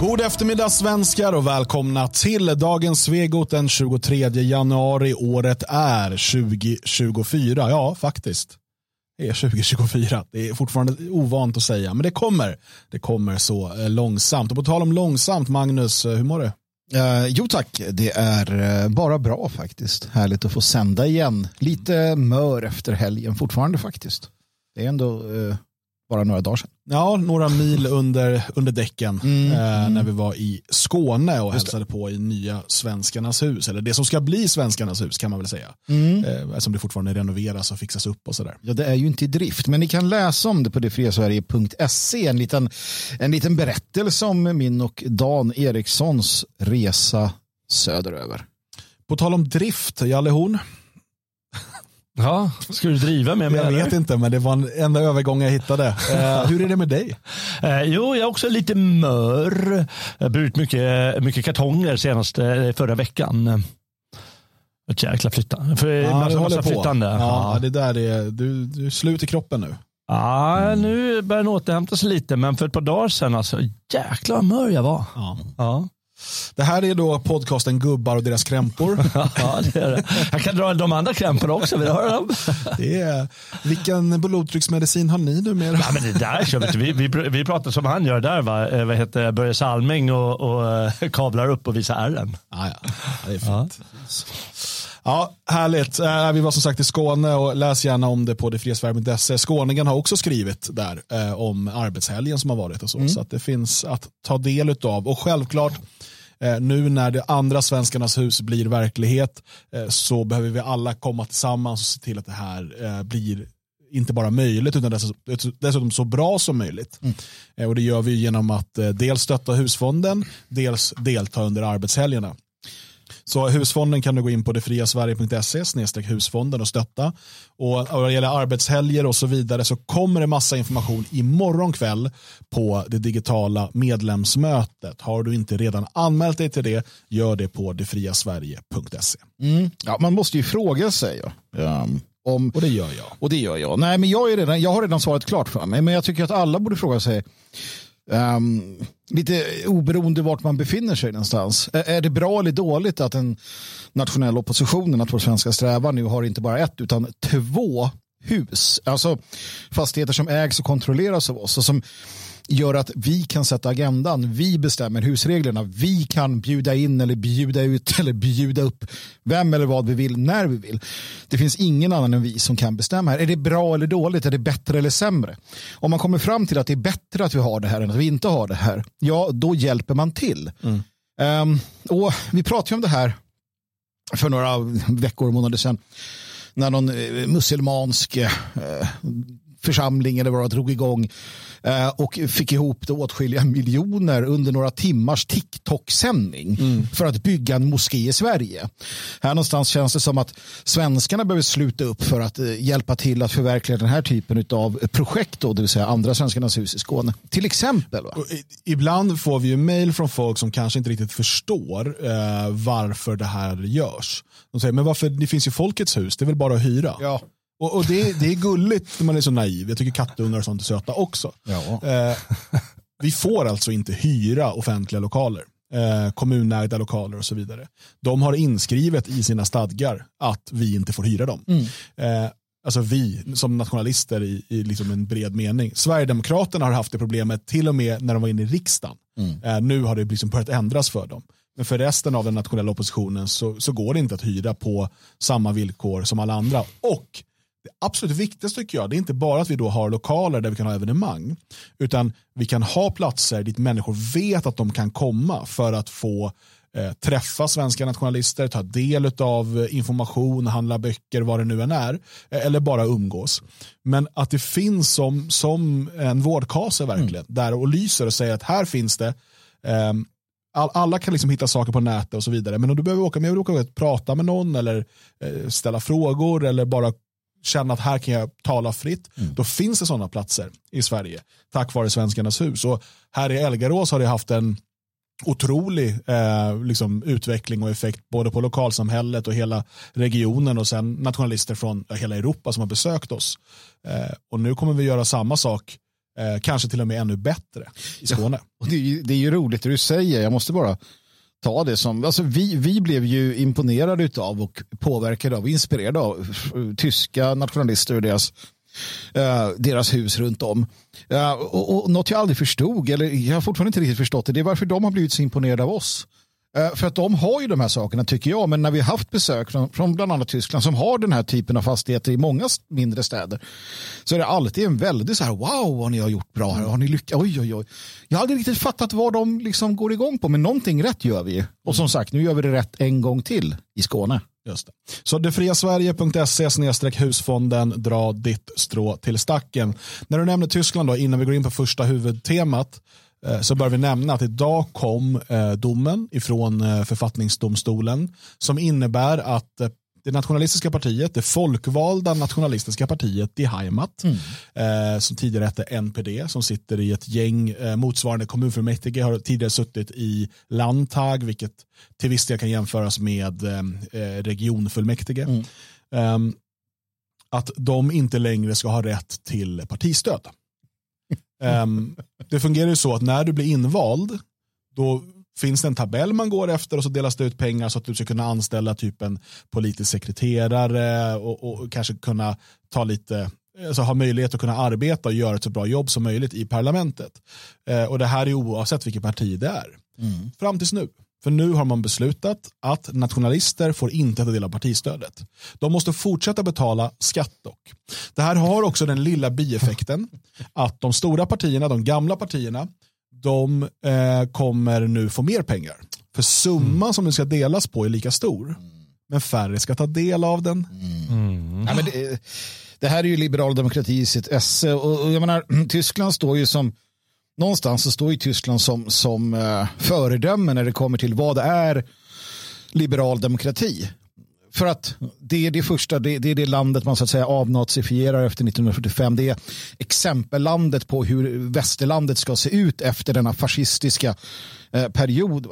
God eftermiddag svenskar och välkomna till dagens Svegot den 23 januari. Året är 2024. Ja, faktiskt. Det är 2024. Det är fortfarande ovant att säga, men det kommer. Det kommer så eh, långsamt. Och på tal om långsamt, Magnus, eh, hur mår du? Eh, jo tack, det är eh, bara bra faktiskt. Härligt att få sända igen. Lite mör efter helgen fortfarande faktiskt. Det är ändå eh, bara några dagar sedan. Ja, några mil under, under däcken mm, eh, när vi var i Skåne och hälsade på i nya Svenskarnas hus. Eller det som ska bli Svenskarnas hus kan man väl säga. Mm. Eh, eftersom det fortfarande renoveras och fixas upp och sådär. Ja, det är ju inte i drift, men ni kan läsa om det på detfriasverige.se. En liten, en liten berättelse om min och Dan Erikssons resa söderöver. På tal om drift, Jalle Horn. Ja, ska du driva med mig? Jag vet inte, men det var en enda övergång jag hittade. Uh, hur är det med dig? Uh, jo, jag är också lite mör. Jag har burit mycket, mycket kartonger senast uh, förra veckan. Ett jäkla flytta. För ja, massa, massa flyttande. Ja, ja, det där är, du, du är slut i kroppen nu. Ja, nu börjar den återhämta sig lite, men för ett par dagar sedan, alltså, vad mör jag var. Ja. ja. Det här är då podcasten Gubbar och deras krämpor. ja, det är det. Jag kan dra de andra krämporna också, vill du höra dem? det är, vilken blodtrycksmedicin har ni numera? Ja, men det där kör vi, vi, vi pratar som han gör där, va? Eh, vad heter Börje Salming och, och eh, kavlar upp och visar ärren. Ja, ja. det är fint. Ja. Ja, härligt. Eh, vi var som sagt i Skåne och läs gärna om det på detfriasverige.se. Skåningen har också skrivit där eh, om arbetshelgen som har varit och så. Mm. Så att det finns att ta del av. Och självklart Eh, nu när det andra Svenskarnas hus blir verklighet så behöver vi alla komma tillsammans och se till att det här blir inte bara möjligt utan dessutom så bra som möjligt. Mm. Och Det gör vi genom att dels stötta husfonden, dels delta under arbetshelgerna. Så husfonden kan du gå in på detfriasverige.se husfonden och stötta. Och vad gäller arbetshelger och så vidare så kommer det massa information imorgon kväll på det digitala medlemsmötet. Har du inte redan anmält dig till det, gör det på detfriasverige.se. Mm. Ja, man måste ju fråga sig. Ja. Um, om, och det gör jag. Och det gör jag. Nej, men jag, är redan, jag har redan svaret klart för mig, men jag tycker att alla borde fråga sig Um, lite oberoende vart man befinner sig någonstans. Är det bra eller dåligt att den nationella oppositionen, att vår svenska strävan nu har inte bara ett utan två hus, alltså fastigheter som ägs och kontrolleras av oss och som gör att vi kan sätta agendan, vi bestämmer husreglerna, vi kan bjuda in eller bjuda ut eller bjuda upp vem eller vad vi vill när vi vill. Det finns ingen annan än vi som kan bestämma här. Är det bra eller dåligt? Är det bättre eller sämre? Om man kommer fram till att det är bättre att vi har det här än att vi inte har det här, ja då hjälper man till. Mm. Um, och Vi pratade om det här för några veckor och månader sedan när någon eh, musselmansk eh, församling eller vad drog igång Eh, och fick ihop det åtskilliga miljoner under några timmars TikTok-sändning mm. för att bygga en moské i Sverige. Här någonstans känns det som att svenskarna behöver sluta upp för att eh, hjälpa till att förverkliga den här typen av projekt, då, det vill säga andra svenskarnas hus i Skåne. Till exempel. Va? ibland får vi ju mail från folk som kanske inte riktigt förstår eh, varför det här görs. De säger, men varför, det finns ju Folkets hus, det är väl bara att hyra. Ja. Och, och det, det, är gulligt när man är så naiv. Jag tycker kattungar och sånt är söta också. Ja. Eh, vi får alltså inte hyra offentliga lokaler. Eh, kommunägda lokaler och så vidare. De har inskrivet i sina stadgar att vi inte får hyra dem. Mm. Eh, alltså vi som nationalister i, i liksom en bred mening. Sverigedemokraterna har haft det problemet till och med när de var inne i riksdagen. Mm. Eh, nu har det liksom börjat ändras för dem. Men för resten av den nationella oppositionen så, så går det inte att hyra på samma villkor som alla andra. Och det absolut viktigaste tycker jag, det är inte bara att vi då har lokaler där vi kan ha evenemang, utan vi kan ha platser dit människor vet att de kan komma för att få eh, träffa svenska nationalister, ta del av information, handla böcker, vad det nu än är, eh, eller bara umgås. Men att det finns som, som en vårdkase verkligen, mm. där och lyser och säger att här finns det eh, alla kan liksom hitta saker på nätet och så vidare. Men om du behöver åka med åka och prata med någon eller eh, ställa frågor eller bara känna att här kan jag tala fritt, mm. då finns det sådana platser i Sverige tack vare Svenskarnas hus. Och här i Elgarås har det haft en otrolig eh, liksom, utveckling och effekt både på lokalsamhället och hela regionen och sen nationalister från hela Europa som har besökt oss. Eh, och nu kommer vi göra samma sak Eh, kanske till och med ännu bättre i Skåne. Ja, det, är, det är ju roligt det du säger. Jag måste bara ta det som, alltså vi, vi blev ju imponerade av och påverkade av, inspirerade av tyska nationalister och deras, uh, deras hus runt om. Uh, och, och något jag aldrig förstod, eller jag har fortfarande inte riktigt förstått det, det är varför de har blivit så imponerade av oss. Uh, för att de har ju de här sakerna tycker jag, men när vi har haft besök från, från bland annat Tyskland som har den här typen av fastigheter i många mindre städer så är det alltid en väldigt så här wow vad ni har gjort bra här, har ni lyckats, oj oj oj. Jag har aldrig riktigt fattat vad de liksom går igång på, men någonting rätt gör vi. Och som sagt, nu gör vi det rätt en gång till i Skåne. Just det. Så detfriasverige.se husfonden, dra ditt strå till stacken. När du nämner Tyskland då, innan vi går in på första huvudtemat, eh, så bör vi nämna att idag kom eh, domen ifrån eh, författningsdomstolen som innebär att det nationalistiska partiet, det folkvalda nationalistiska partiet Die Heimat, mm. eh, som tidigare hette NPD, som sitter i ett gäng eh, motsvarande kommunfullmäktige, har tidigare suttit i Landtag, vilket till viss del kan jämföras med eh, eh regionfullmäktige. Mm. Ehm, att de inte längre ska ha rätt till partistöd. Um, det fungerar ju så att när du blir invald, då finns det en tabell man går efter och så delas det ut pengar så att du ska kunna anställa typ en politisk sekreterare och, och kanske kunna ta lite alltså ha möjlighet att kunna arbeta och göra ett så bra jobb som möjligt i parlamentet. Eh, och det här är oavsett vilket parti det är. Mm. Fram tills nu. För nu har man beslutat att nationalister får inte ta del av partistödet. De måste fortsätta betala skatt dock. Det här har också den lilla bieffekten att de stora partierna, de gamla partierna, de eh, kommer nu få mer pengar. För summan mm. som det ska delas på är lika stor. Men färre ska ta del av den. Mm. Ja, men det, det, här är ju liberal demokrati i sitt esse. Och, och jag menar, Tyskland står ju som någonstans så står ju Tyskland som, som eh, föredöme när det kommer till vad det är liberal demokrati. För att det är det första, det, det, är det landet man så att säga avnazifierar efter 1945. Det är exempellandet på hur västerlandet ska se ut efter denna fascistiska eh, period.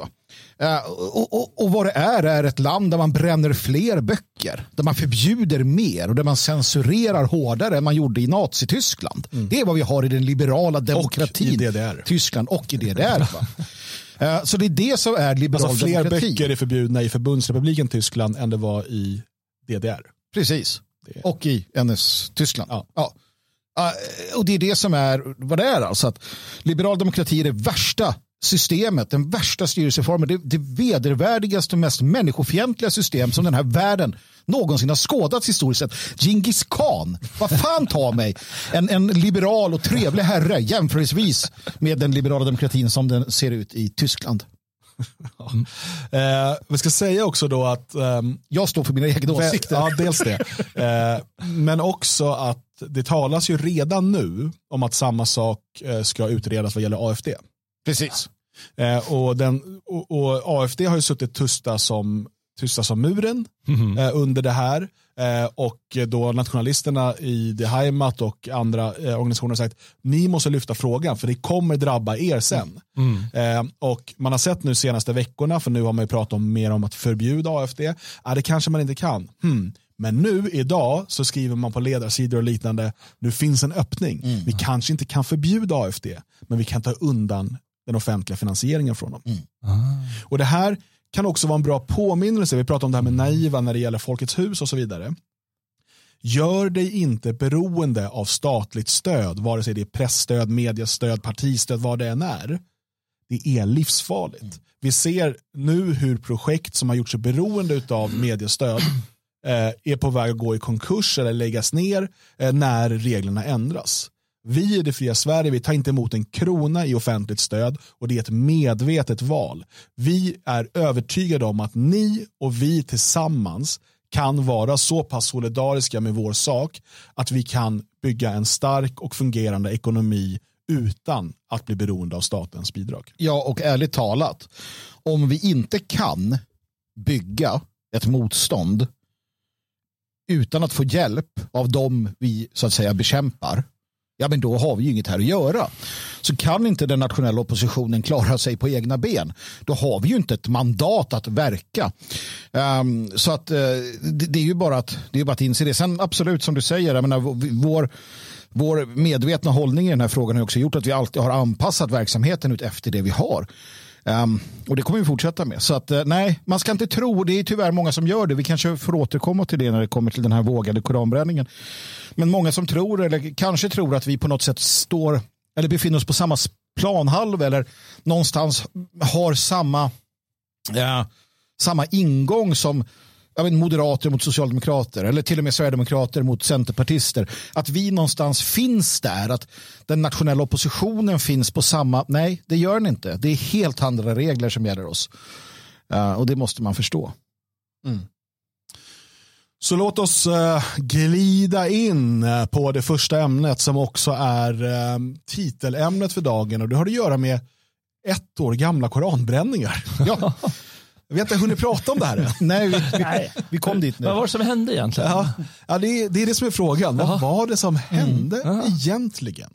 Eh, och, och, och, vad det är är ett land där man bränner fler böcker, där man förbjuder mer och där man censurerar hårdare än man gjorde i Nazityskland. Mm. Det är vad vi har i den liberala demokratin. Och i DDR. Tyskland och i DDR. Eh, så det är det som är liberal alltså, fler demokrati. böcker är förbjudna i förbundsrepubliken Tyskland än det var i DDR. Precis. Det. Och i NS Tyskland. Ja. ja. Uh, och det är det som är vad det är. Alltså att liberal demokrati är det värsta systemet, den värsta styrelseformen, det, det vedervärdigaste och mest människofientliga system som den här världen någonsin har skådats historiskt sett. Genghis khan, vad fan ta mig, en, en liberal och trevlig herre jämförelsevis med den liberala demokratin som den ser ut i Tyskland. Mm. Eh, vi ska säga också då att um, jag står för mina egna åsikter. Ja, dels det. Eh, men också att det talas ju redan nu om att samma sak eh, ska utredas vad gäller AFD. Precis. Eh, och, den, och, och, AFD har ju suttit tysta som, tysta som muren mm. eh, under det här. Eh, och då nationalisterna i The Heimat och andra eh, organisationer har sagt ni måste lyfta frågan för det kommer drabba er sen. Mm. Eh, och man har sett nu senaste veckorna, för nu har man ju pratat om mer om att förbjuda AFD, ja, det kanske man inte kan. Hmm. Men nu idag så skriver man på ledarsidor och liknande, nu finns en öppning. Mm. Vi kanske inte kan förbjuda AFD, men vi kan ta undan den offentliga finansieringen från dem. Mm. Ah. Och det här kan också vara en bra påminnelse, vi pratar om det här med naiva när det gäller Folkets hus och så vidare. Gör dig inte beroende av statligt stöd, vare sig det är pressstöd, mediestöd, partistöd, vad det än är. Det är livsfarligt. Mm. Vi ser nu hur projekt som har gjort sig beroende av mediestöd eh, är på väg att gå i konkurs eller läggas ner eh, när reglerna ändras. Vi i det fria Sverige vi tar inte emot en krona i offentligt stöd och det är ett medvetet val. Vi är övertygade om att ni och vi tillsammans kan vara så pass solidariska med vår sak att vi kan bygga en stark och fungerande ekonomi utan att bli beroende av statens bidrag. Ja, och ärligt talat, om vi inte kan bygga ett motstånd utan att få hjälp av dem vi så att säga bekämpar ja men då har vi ju inget här att göra. Så kan inte den nationella oppositionen klara sig på egna ben, då har vi ju inte ett mandat att verka. Um, så att uh, det, det, är ju bara att, det är bara att inse det. Sen absolut som du säger, jag menar, vår vår medvetna hållning i den här frågan har också gjort att vi alltid har anpassat verksamheten ut efter det vi har. Um, och det kommer vi fortsätta med. Så att uh, nej, man ska inte tro, det är tyvärr många som gör det. Vi kanske får återkomma till det när det kommer till den här vågade koranbränningen. Men många som tror, eller kanske tror att vi på något sätt står, eller befinner oss på samma planhalva eller någonstans har samma, uh, samma ingång som jag vet, moderater mot socialdemokrater eller till och med sverigedemokrater mot centerpartister. Att vi någonstans finns där, att den nationella oppositionen finns på samma... Nej, det gör den inte. Det är helt andra regler som gäller oss. Uh, och det måste man förstå. Mm. Så låt oss uh, glida in uh, på det första ämnet som också är titelämnet för dagen och det har att göra med ett år gamla koranbränningar. Ja. Vi har inte hunnit prata om det här Nej, vi, vi, vi, kom dit nu. Vad var det som hände egentligen? Ja, ja det, är, det är det som är frågan. Vad var det som hände mm. egentligen?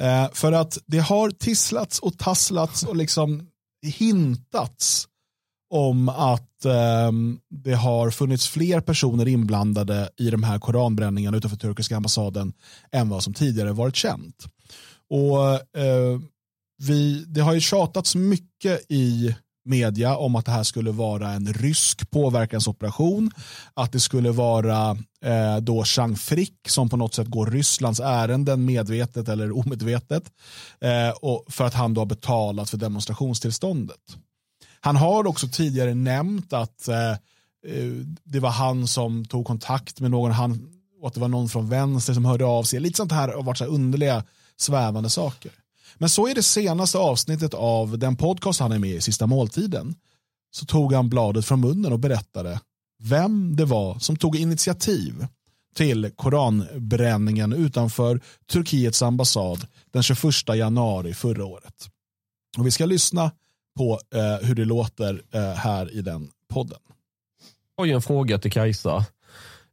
Eh, för att det har tisslats och tasslats och liksom hintats om att eh, det har funnits fler personer inblandade i de här koranbränningarna utanför turkiska ambassaden än vad som tidigare varit känt. Och eh, vi, Det har ju tjatats mycket i media om att det här skulle vara en rysk påverkansoperation. Att det skulle vara eh, då Chang Frick som på något sätt går Rysslands ärenden medvetet eller omedvetet. Eh, och för att han då har betalat för demonstrationstillståndet. Han har också tidigare nämnt att eh, eh det var han som tog kontakt med någon, han, och att det var någon från vänster som hörde av sig. Lite sånt här har varit så underliga svävande saker. Men så i det senaste avsnittet av den podcast han är med i, Sista måltiden. Så tog han bladet från munnen och berättade vem det var som tog initiativ till koranbränningen utanför Turkiets ambassad den 21 januari förra året. Och vi ska lyssna på eh, hur det låter eh, här i den podden. Jag har en fråga till Kajsa.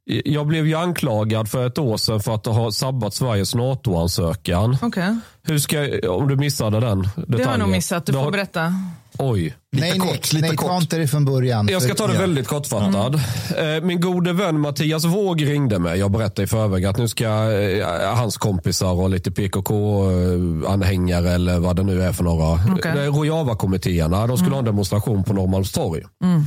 Jag blev ju anklagad för ett år sedan för att ha sabbat Sveriges NATO-ansökan. Okay. Hur ska om du missade den detaljen. Det har jag nog missat. Du får berätta. Oj. Lite nej, kort. Lite nej, kort. ta inte det från början. Jag ska ta det väldigt kortfattad. Mm. Min gode vän Mattias Våg ringde mig. Jag berättade i förväg att nu ska eh, hans kompisar och lite PKK-anhängare eller vad det nu är för några. Okay. Rojava-kommittéerna. De skulle mm. ha en demonstration på Norrmalmstorg. Mm.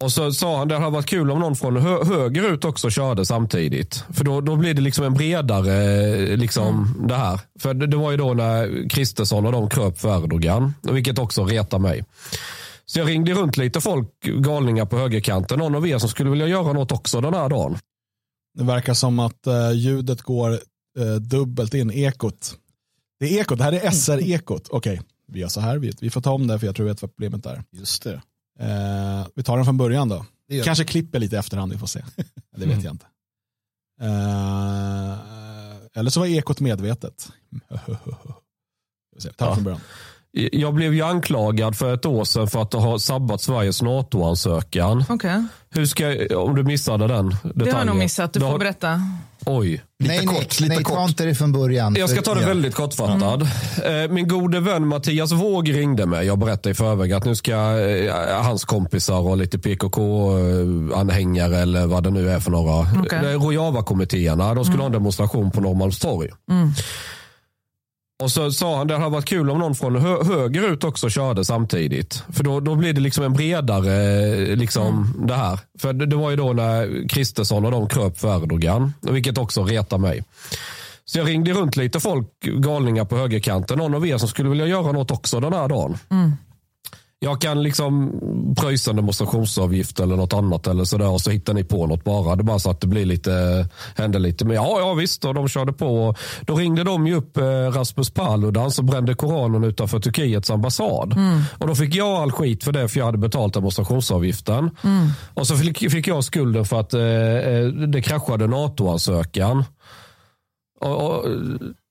Och så sa han det hade varit kul om någon från hö höger ut också körde samtidigt. För då, då blir det liksom en bredare, liksom mm. det här. För det, det, var ju då när Kristersson och de kröp för Erdogan. Vilket också retar mig. Så jag ringde runt lite folk, galningar på högerkanten. Någon av er som skulle vilja göra något också den här dagen. Det verkar som att uh, ljudet går uh, dubbelt in, ekot. Det är ekot, det här är SR-ekot. Okej, okay. vi gör så här, vi, vi får ta om det för jag tror jag vet vad problemet är. Just det. Eh, vi tar den från början då. Kanske klipper lite i efterhand, vi får se. det vet mm. jag inte. Eh, eller så var ekot medvetet. vi tar den från början. Jag blev ju anklagad för ett år sedan för att ha sabbat Sveriges NATO-ansökan. Okay. Hur ska, om du missade den detaljen. Det har jag nog missat. Du får berätta. Oj. Lite nej, kort. Lite nej, kort. ta inte det från början. Jag ska ta det väldigt kortfattad. Mm. Min gode vän Mattias Våg ringde mig. Jag berättade i förväg att nu ska eh, hans kompisar och lite PKK-anhängare eller vad det nu är för några. Okay. Rojava-kommittéerna. De skulle mm. ha en demonstration på Norrmalmstorg. Mm. Och så sa han det hade varit kul om någon från hö höger ut också körde samtidigt. För då, då blir det liksom en bredare, liksom mm. det här. För det, det, var ju då när Kristersson och de kröp för Erdogan. Vilket också retar mig. Så jag ringde runt lite folk, galningar på högerkanten. Någon av er som skulle vilja göra något också den här dagen. Mm. Jag kan liksom pröjsa en demonstrationsavgift eller något annat eller sådär och så hittar ni på något bara. Det är bara så att det blir lite, händer lite. Men ja, ja visst, och de körde på. Då ringde de ju upp eh, Rasmus Paludan som brände Koranen utanför Turkiets ambassad. Mm. Och då fick jag all skit för det för jag hade betalt demonstrationsavgiften. Mm. Och så fick, fick jag skulden för att eh, eh det kraschade NATO-ansökan. Och, och,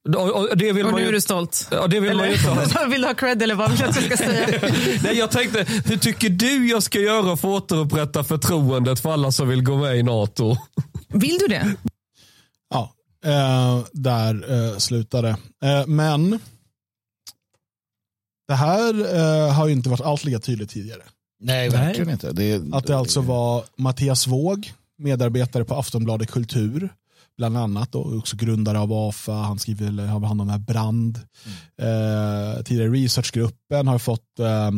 och, det vill och man nu ju, är du stolt. Ja, det vill eller? man inte vill du ha cred eller vad vill jag ska säga? Nej, jag tänkte, hur tycker du jag ska göra för att återupprätta förtroendet för alla som vill gå med i NATO? Vill du det? Ja, eh, där eh, slutade eh, Men det här eh, har ju inte varit allt lika tydligt tidigare. Nej, verkligen inte. Det, att det alltså var Mattias Våg, medarbetare på Aftonbladet Kultur, bland annat och också grundare av AFA. Han skriver, har hand om här Brand. Mm. Eh, tidigare researchgruppen har fått eh,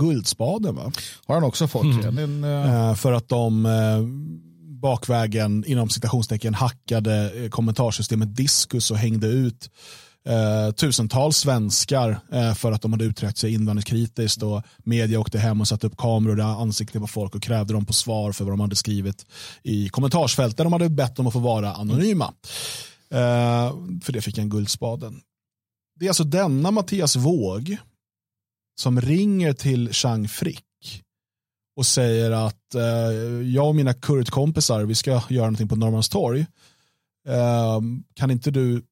Guldspaden va? Har han också fått. Mm. En, uh... För att de eh, bakvägen inom citationstecken hackade eh, kommentarsystemet Diskus och hängde ut eh, tusentals svenskar eh, för att de hade uttryckt sig invandringskritiskt och media åkte hem och satte upp kameror där ansikten på folk och krävde dem på svar för vad de hade skrivit i kommentarsfält där de hade bett dem att få vara anonyma. Eh, för det fick en Guldspaden. Det är alltså denna Mattias Våg som ringer till Chang Frick och säger att eh, jag och mina kurdkompisar, vi ska göra någonting på Norrmalmstorg. Eh, kan inte du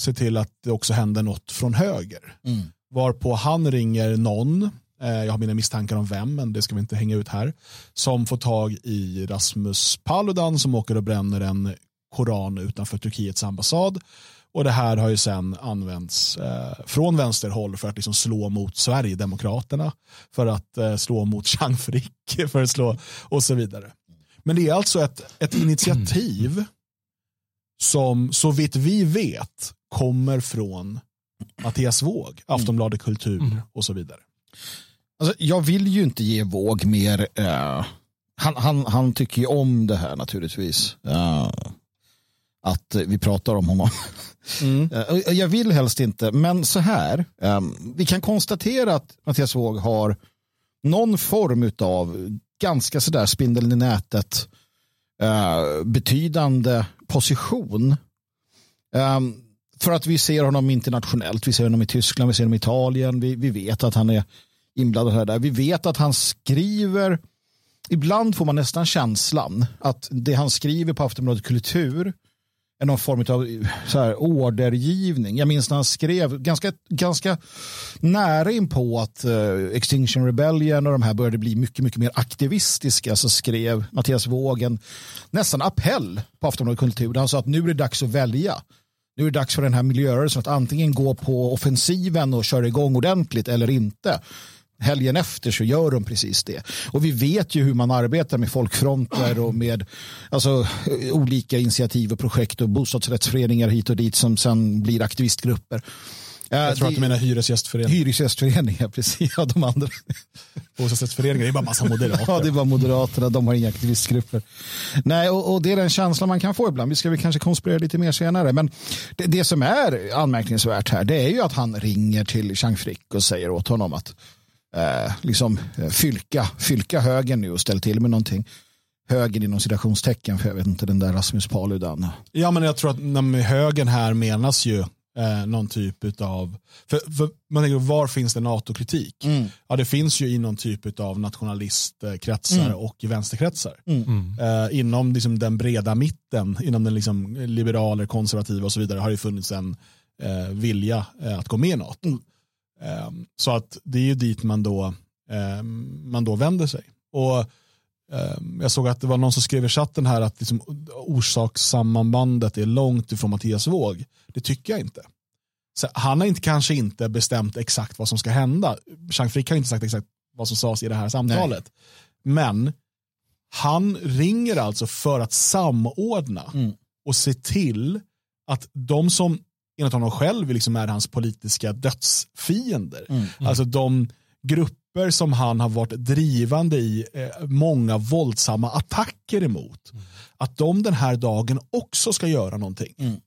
se till att det också händer något från höger? Mm. Varpå han ringer någon, eh, jag har mina misstankar om vem, men det ska vi inte hänga ut här, som får tag i Rasmus Paludan som åker och bränner en koran utanför Turkiets ambassad och det här har ju sen använts eh, från vänsterhåll för att liksom slå mot Sverigedemokraterna, för att eh, slå mot Chang Frick, för att slå och så vidare. Men det är alltså ett, ett initiativ som så vitt vi vet kommer från Mattias Våg, Aftonbladet Kultur mm. och så vidare. Alltså, jag vill ju inte ge Våg mer, uh, han, han, han tycker ju om det här naturligtvis. Uh, att vi pratar om honom. Mm. Eh, jag vill helst inte, men så här. Vi kan konstatera att Mattias Våg har någon form av ganska sådär spindeln i nätet betydande position för att vi ser honom internationellt. Vi ser honom i Tyskland, vi ser honom i Italien. Vi, vi vet att han är inblandad här där. Vi vet att han skriver Ibland får man nästan känslan att det han skriver på Aftonbladet Kultur är någon form av så här, ordergivning. Jag minns när han skrev ganska, ganska nära in på att uh, Extinction Rebellion och de här började bli mycket, mycket mer aktivistiska så skrev Mattias Vågen nästan appell på Aftonbladet Kultur. Han sa att nu är det dags att välja. Nu är det dags för den här miljörörelsen att antingen gå på offensiven och köra igång ordentligt eller inte helgen efter så gör de precis det. Och vi vet ju hur man arbetar med folkfronter och med alltså, olika initiativ och projekt och bostadsrättsföreningar hit och dit som sen blir aktivistgrupper. Jag tror det, att du menar hyresgästföreningar. Hyresgästföreningar, precis. Ja, de andra. Bostadsrättsföreningar, det är bara massa moderater. ja, det är bara moderaterna, de har inga aktivistgrupper. Nej, och, och, det är den känslan man kan få ibland. Vi ska väl kanske konspirera lite mer senare. Men det, det som är anmärkningsvärt här, det är ju att han ringer till Chang Frick och säger åt honom att eh, liksom eh, fylka, fylka högen nu och ställ till med någonting. Högen inom citationstecken, för jag vet inte den där Rasmus Paludan. Ja, men jag tror att med högen här menas ju eh, någon typ av, för, för man tänker var finns det NATO-kritik? Mm. Ja, det finns ju i någon typ av nationalistkretsar mm. och vänsterkretsar. Mm. mm. Eh, inom liksom, den breda mitten, inom den liksom, liberaler, konservativa och så vidare har det funnits en eh, vilja eh, att gå med i NATO. Mm. Ehm, så att det är ju dit man då, ehm, man då vänder sig. Och jag såg att det var någon som skrev i chatten här att liksom orsakssammanbandet är långt ifrån Mattias Våg. Det tycker jag inte. Så han har inte, kanske inte bestämt exakt vad som ska hända. Jean Frick har inte sagt exakt vad som sades i det här samtalet. Nej. Men han ringer alltså för att samordna mm. och se till att de som enligt honom själv liksom är hans politiska dödsfiender. Mm, mm. Alltså de grupper som han har varit drivande i eh, många våldsamma attacker emot. Mm. Att de den här dagen också ska göra någonting. Mm.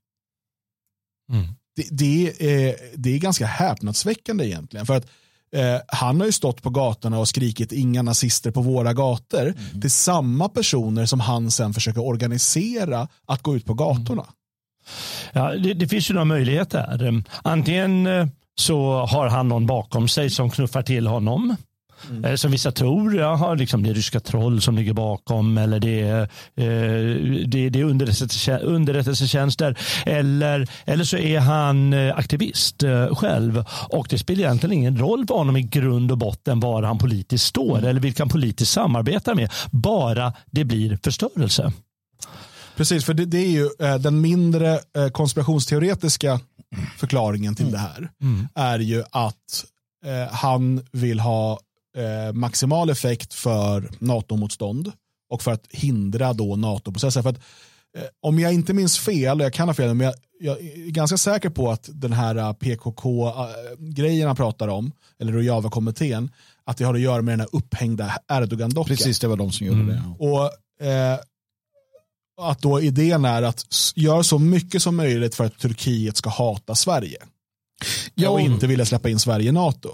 Mm. Det, det, är, det är ganska häpnadsväckande egentligen. För att eh, han har ju stått på gatorna och skrikit inga nazister på våra gator mm. till samma personer som han sen försöker organisera att gå ut på gatorna. Ja, det, det finns ju några möjligheter. Antingen eh, så har han någon bakom sig som knuffar till honom. Mm. Eh, som vissa tror, jaha, liksom det är ryska troll som ligger bakom eller det är, eh, det, det är underrättelsetjänster. Eller, eller så är han aktivist själv och det spelar egentligen ingen roll för honom i grund och botten var han politiskt står mm. eller vilka han politiskt samarbetar med. Bara det blir förstörelse. Precis, för det, det är ju eh, den mindre eh, konspirationsteoretiska förklaringen till mm. det här. Mm. Är ju att eh, han vill ha eh, maximal effekt för NATO-motstånd och för att hindra då. För att eh, om jag inte minns fel, och jag kan ha fel, men jag, jag är ganska säker på att den här PKK-grejen han pratar om, eller Rojava-kommittén, att det har att göra med den här upphängda Erdogan-dockan. Precis, det var de som gjorde mm. det. Och eh, att då idén är att göra så mycket som möjligt för att Turkiet ska hata Sverige. Ja, och inte vilja släppa in Sverige i NATO.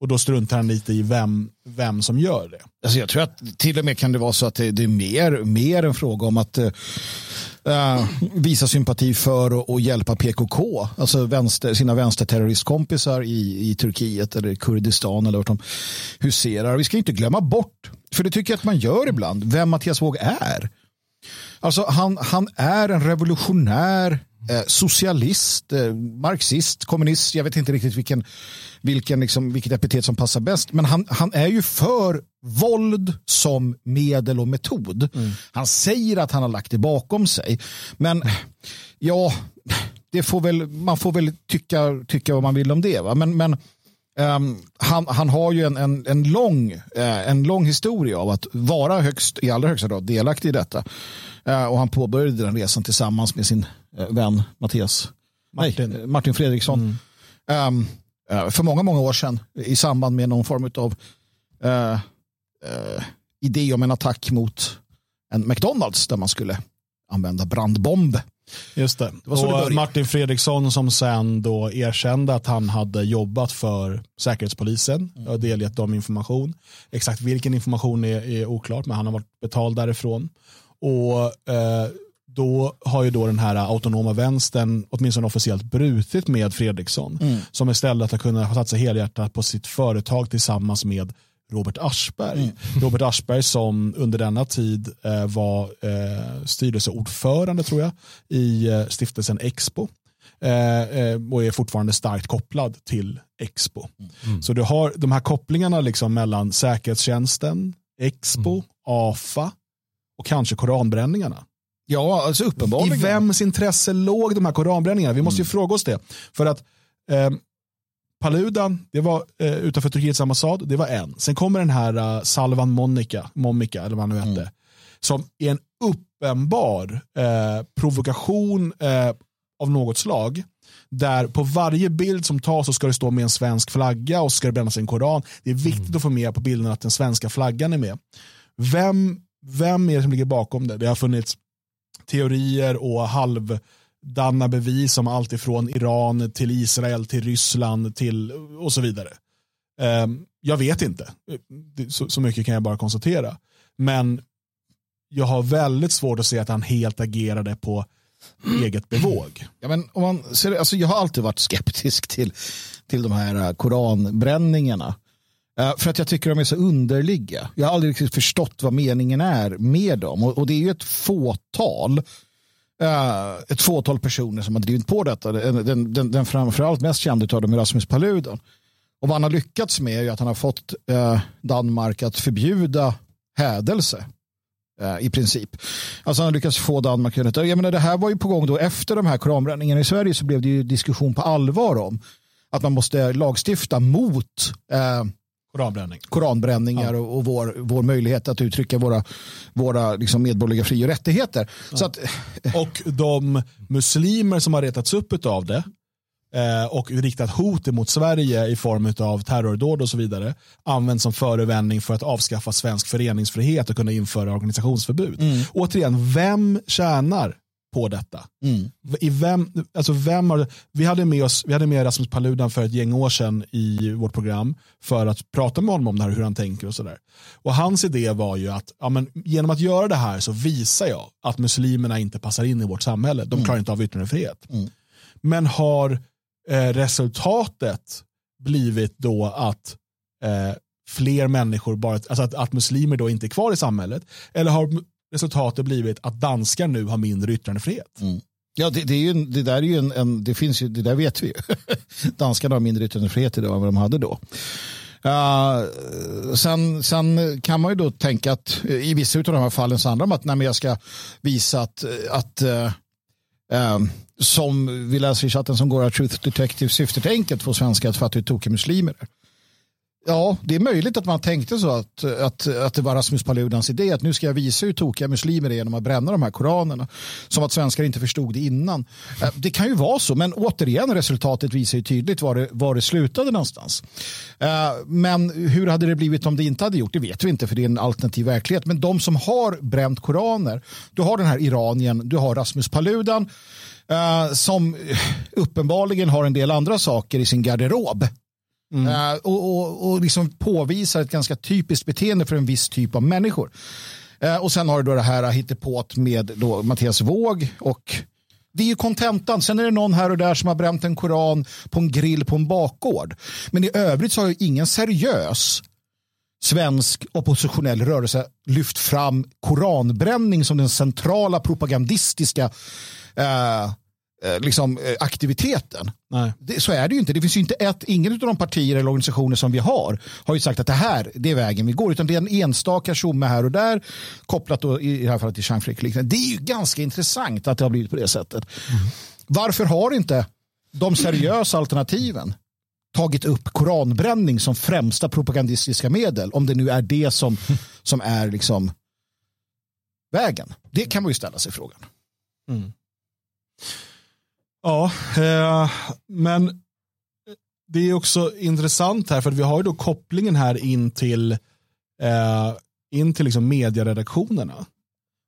Och då struntar han lite i vem, vem som gör det. Alltså jag tror att till och med kan det vara så att det, det är mer, mer en fråga om att uh, visa sympati för och, och, hjälpa PKK, alltså vänster, sina vänsterterroristkompisar i, i Turkiet eller Kurdistan eller vart de huserar. Vi ska inte glömma bort, för det tycker jag att man gör ibland, vem Mattias Våg är. Alltså han, han är en revolutionär eh, socialist, eh, marxist, kommunist. Jag vet inte riktigt vilken, vilken liksom, vilket epitet som passar bäst. Men han, han är ju för våld som medel och metod. Mm. Han säger att han har lagt det bakom sig. Men ja, det får väl, man får väl tycka, tycka vad man vill om det. Va? Men, men Um, han, han har ju en, en, en, lång, uh, en lång historia av att vara högst, i allra högsta grad delaktig i detta. Uh, och han påbörjade den resan tillsammans med sin uh, vän Mattias Martin, nej, Martin Fredriksson. Mm. Um, för många, många år sedan i samband med någon form av idé om en attack mot en McDonalds där man skulle använda brandbomb Just det. det och Martin Fredriksson som sen då erkände att han hade jobbat för Säkerhetspolisen mm. och delgett dem information. Exakt vilken information är, är oklart, men han har varit betald därifrån. Och eh, då har ju då den här autonoma vänstern åtminstone officiellt brutit med Fredriksson mm. som istället har kunnat ha satt sig helhjärtat på sitt företag tillsammans med Robert Aschberg. Mm. Robert Aschberg som under denna tid eh, var eh, styrelseordförande tror jag i eh, stiftelsen Expo eh, eh, och är fortfarande starkt kopplad till Expo. Mm. Så du har de här kopplingarna liksom mellan säkerhetstjänsten, Expo, mm. AFA och kanske koranbränningarna. Ja, alltså uppenbarligen. I vems intresse låg de här koranbränningarna? Vi måste ju mm. fråga oss det. För att eh, Paludan, det var eh, utanför Turkiets ambassad, det var en. Sen kommer den här uh, Salvan Monica, Momika, eller vad han nu hette, mm. som är en uppenbar eh, provokation eh, av något slag. Där på varje bild som tas så ska det stå med en svensk flagga och så ska det brännas en koran. Det är viktigt mm. att få med på bilden att den svenska flaggan är med. Vem, vem är det som ligger bakom det? Det har funnits teorier och halv danna bevis om allt ifrån Iran till Israel till Ryssland till och så vidare. Ehm, jag vet inte, så mycket kan jag bara konstatera. Men jag har väldigt svårt att se att han helt agerade på eget bevåg. Ja, men om man ser, alltså jag har alltid varit skeptisk till, till de här eh, koranbränningarna. Eh, för att jag tycker de är så underliga. Jag har aldrig riktigt förstått vad meningen är med dem. Och, och det är ju ett fåtal Eh, ett fåtal personer som har drivit på detta. Den, den, den, den framförallt mest kända av dem är Rasmus Paludan. Och vad han har lyckats med är att han har fått eh, Danmark att förbjuda hädelse. eh, I princip. Alltså han har lyckats få Danmark att... Jag menar, det här var ju på gång då efter de här koranbränningarna i Sverige så blev det ju diskussion på allvar om att man måste lagstifta mot eh, Koranbränning. koranbränningar ja. och, och, vår, vår möjlighet att uttrycka våra, våra liksom medborgerliga fri och rättigheter. Ja. Så att, och de muslimer som har retats upp av det eh, och riktat hot mot Sverige i form av terrordåd och så vidare används som förevändning för att avskaffa svensk föreningsfrihet och kunna införa organisationsförbud. Mm. Återigen, vem tjänar på detta. Mm. I vem, alltså vem har, vi, hade med oss, vi hade med Rasmus Paludan för ett gäng år sedan i vårt program för att prata med honom om det här, hur han tänker och sådär. Och hans idé var ju att ja, men, genom att göra det här så visar jag att muslimerna inte passar in i vårt samhälle. De mm. klarar inte av yttrandefrihet. Mm. Men har eh, resultatet blivit då att eh, fler människor, bara, alltså att, att muslimer då inte är kvar i samhället? Eller har resultatet blivit att danskar nu har mindre yttrandefrihet. Mm. Ja, det, det, är ju, det där är ju en, en, det finns ju, det där vet vi ju. Danskarna har mindre yttrandefrihet idag än vad de hade då. Uh, sen, sen kan man ju då tänka att i vissa av de här fallen så handlar det om att nej, jag ska visa att, att uh, uh, som vi läser i chatten som går att Truth Detective syftet enkelt få svenskar att fatta hur tokiga muslimer är. Ja, det är möjligt att man tänkte så att, att, att det var Rasmus Paludans idé att nu ska jag visa hur tokiga muslimer är genom att bränna de här koranerna. Som att svenskar inte förstod det innan. Eh, det kan ju vara så, men återigen resultatet visar ju tydligt var det, var det slutade någonstans. Eh, men hur hade det blivit om det inte hade gjort? Det vet vi inte för det är en alternativ verklighet. Men de som har bränt koraner, du har den här Iranien, du har Rasmus Paludan eh, som uppenbarligen har en del andra saker i sin garderob Mm. Eh, och, och, och liksom påvisar ett ganska typiskt beteende för en viss typ av människor. Eh, och sen har du då det här hittepåt med då Mattias Våg och det är ju kontentan. Sen är det någon här och där som har bränt en koran på en grill på en bakgård. Men i övrigt så har ju ingen seriös svensk oppositionell rörelse lyft fram koranbränning som den centrala propagandistiska Eh, liksom, eh, aktiviteten. Det, så är det ju inte. Det finns ju inte ett, ingen av de partier eller organisationer som vi har har ju sagt att det här det är vägen vi går. Utan det är en enstaka tjomme här och där kopplat då, i det här fallet till Jean Frick. Det är ju ganska intressant att det har blivit på det sättet. Mm. Varför har inte de seriösa alternativen tagit upp koranbränning som främsta propagandistiska medel om det nu är det som, som är liksom vägen? Det kan man ju ställa sig frågan. Mm. Ja, eh, men det är också intressant här för att vi har ju då kopplingen här in till, eh, in till liksom medieredaktionerna.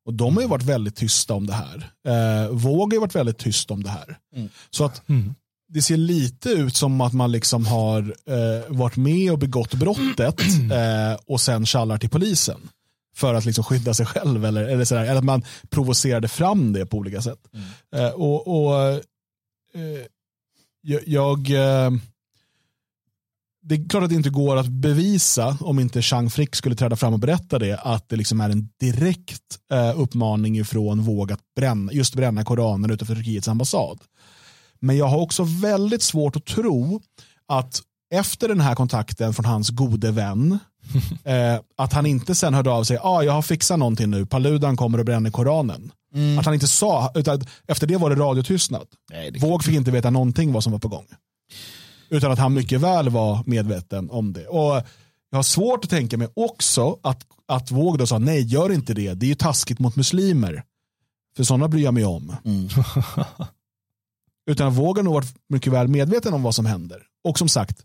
Och de har ju varit väldigt tysta om det här. Eh, Våg har ju varit väldigt tyst om det här. Mm. Så att mm. det ser lite ut som att man liksom har eh, varit med och begått brottet eh, och sen kallar till polisen. För att liksom skydda sig själv eller, eller, sådär, eller att man provocerade fram det på olika sätt. Mm. Eh, och, och Eh, jag, eh, det är klart att det inte går att bevisa om inte Chang Frick skulle träda fram och berätta det att det liksom är en direkt eh, uppmaning från våg att bränna, just bränna Koranen utanför Turkiets ambassad. Men jag har också väldigt svårt att tro att efter den här kontakten från hans gode vän eh, att han inte sen hörde av sig, ah, jag har fixat någonting nu, Paludan kommer och bränner Koranen. Mm. Att han inte sa, utan efter det var det radiotystnad. Nej, det Våg fick inte veta någonting vad som var på gång. Utan att han mycket väl var medveten om det. Och jag har svårt att tänka mig också att, att Våg då sa nej, gör inte det. Det är ju taskigt mot muslimer. För sådana bryr jag mig om. Mm. Utan Våg har nog varit mycket väl medveten om vad som händer. Och som sagt,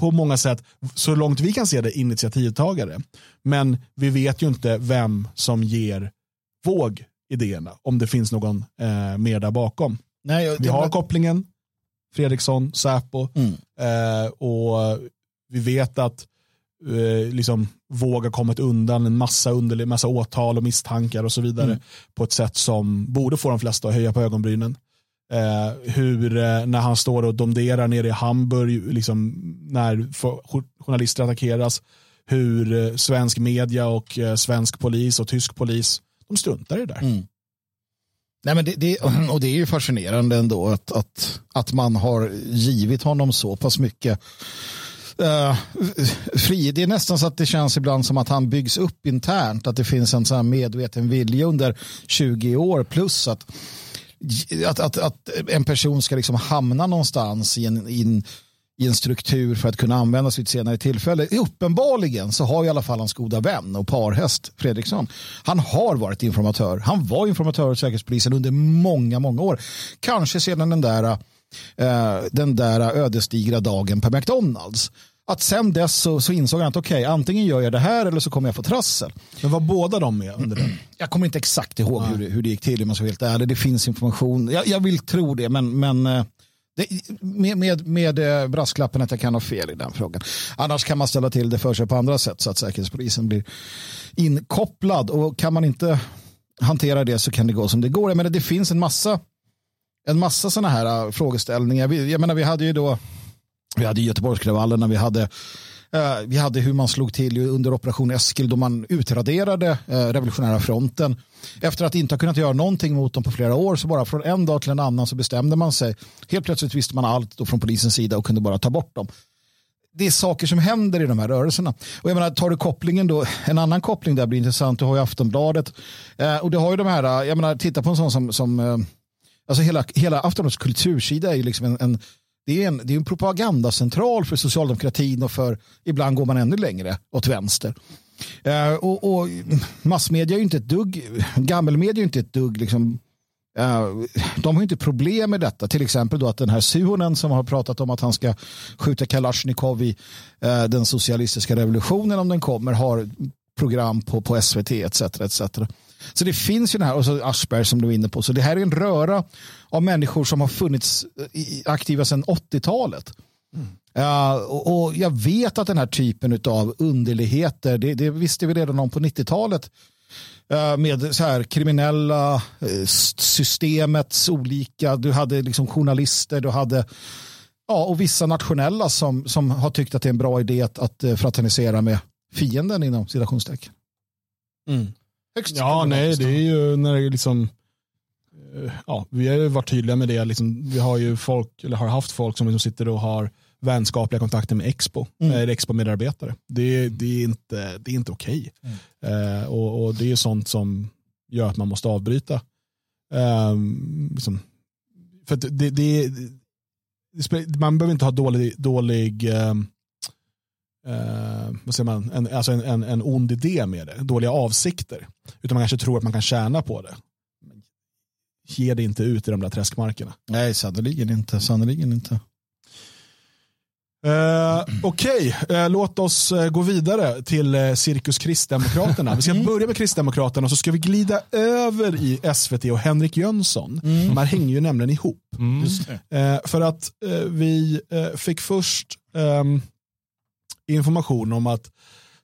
på många sätt, så långt vi kan se det, initiativtagare. Men vi vet ju inte vem som ger Våg idéerna, om det finns någon eh, mer där bakom. Nej, jag, vi har men... kopplingen, Fredriksson, Säpo, mm. eh, och vi vet att eh, liksom, våga kommit undan en massa, underlig, massa åtal och misstankar och så vidare mm. på ett sätt som borde få de flesta att höja på ögonbrynen. Eh, hur eh, när han står och domderar nere i Hamburg, liksom, när journalister attackeras, hur eh, svensk media och eh, svensk polis och tysk polis de struntar i det där. Mm. Nej, men det, det, och det är ju fascinerande ändå att, att, att man har givit honom så pass mycket uh, fri. Det är nästan så att det känns ibland som att han byggs upp internt. Att det finns en sån medveten vilja under 20 år plus att, att, att, att en person ska liksom hamna någonstans i en, i en i en struktur för att kunna användas vid ett senare tillfälle. Uppenbarligen så har i alla fall hans goda vän och parhäst Fredriksson. Han har varit informatör. Han var informatör hos Säkerhetspolisen under många, många år. Kanske sedan den där, uh, den där ödesdigra dagen på McDonalds. Att sen dess så, så insåg han att okej, okay, antingen gör jag det här eller så kommer jag få trassel. Men var båda de med under den? Jag kommer inte exakt ihåg hur, hur det gick till om jag ska vara helt ärlig. Det finns information. Jag, jag vill tro det, men, men eh, det, med, med, med eh, brasklappen att jag kan ha fel i den frågan. Annars kan man ställa till det för sig på andra sätt så att Säkerhetspolisen blir inkopplad. Och kan man inte hantera det så kan det gå som det går. Jag menar, det finns en massa, en massa sådana här uh, frågeställningar. Jag menar, vi hade ju då vi hade Göteborgskravallerna, vi hade eh, vi hade hur man slog till under operation Eskil då man utraderade eh, revolutionära fronten efter att inte ha kunnat göra någonting mot dem på flera år så bara från en dag till en annan så bestämde man sig. Helt plötsligt visste man allt då från polisens sida och kunde bara ta bort dem. Det är saker som händer i de här rörelserna. Och jag menar, tar du kopplingen då, en annan koppling där blir intressant. Du har ju Aftonbladet eh, och du har ju de här, eh, jag menar, titta på en sån som, som eh, alltså hela, hela Aftonbladets kultursida är ju liksom en, en det är en, det är en propagandacentral för socialdemokratin och för ibland går man ännu längre åt vänster. Uh, och, och, massmedia är ju inte ett dugg, gammelmedia är ju inte ett dugg liksom, uh, de har ju inte problem med detta. Till exempel då att den här Suhonen som har pratat om att han ska skjuta Kalashnikov i uh, den socialistiska revolutionen om den kommer har program på, på SVT etc. etc. Så det finns ju den här, och så Aschberg som du var inne på. Så det här är en röra av människor som har funnits aktiva sedan 80-talet. Mm. Uh, och, och, jag vet att den här typen av underligheter, det, det visste vi redan om på 90-talet. Uh, med så här kriminella uh, systemets olika, du hade liksom journalister, du hade ja, och vissa nationella som, som har tyckt att det är en bra idé att, att fraternisera med fienden inom citationstecken. Mm. Högst ja, nej, det är ju när det liksom eh, ja, vi har ju varit tydliga med det. Liksom, vi har ju folk, eller har haft folk som liksom sitter och har vänskapliga kontakter med Expo, mm. eller Expo-medarbetare. Det, det, är inte, det är inte okej. Okay. Mm. Eh, och, och, det är sånt som gör att man måste avbryta. Eh, liksom, för det, det, man behöver inte ha dålig, dålig eh, eh, vad säger man, en, alltså en, en, en ond idé med det, dåliga avsikter. Utan man kanske tror att man kan tjäna på det. Ge det inte ut i de där träskmarkerna. Nej, sannerligen inte. Sannerligen inte. Uh, Okej, okay. eh, låt oss uh, gå vidare till uh, Cirkus Kristdemokraterna. Vi ska mm. börja med Kristdemokraterna och så ska vi glida över i SVT och Henrik Jönsson. Mm. De här hänger ju nämligen ihop. Mm. för att vi fick först um, information om att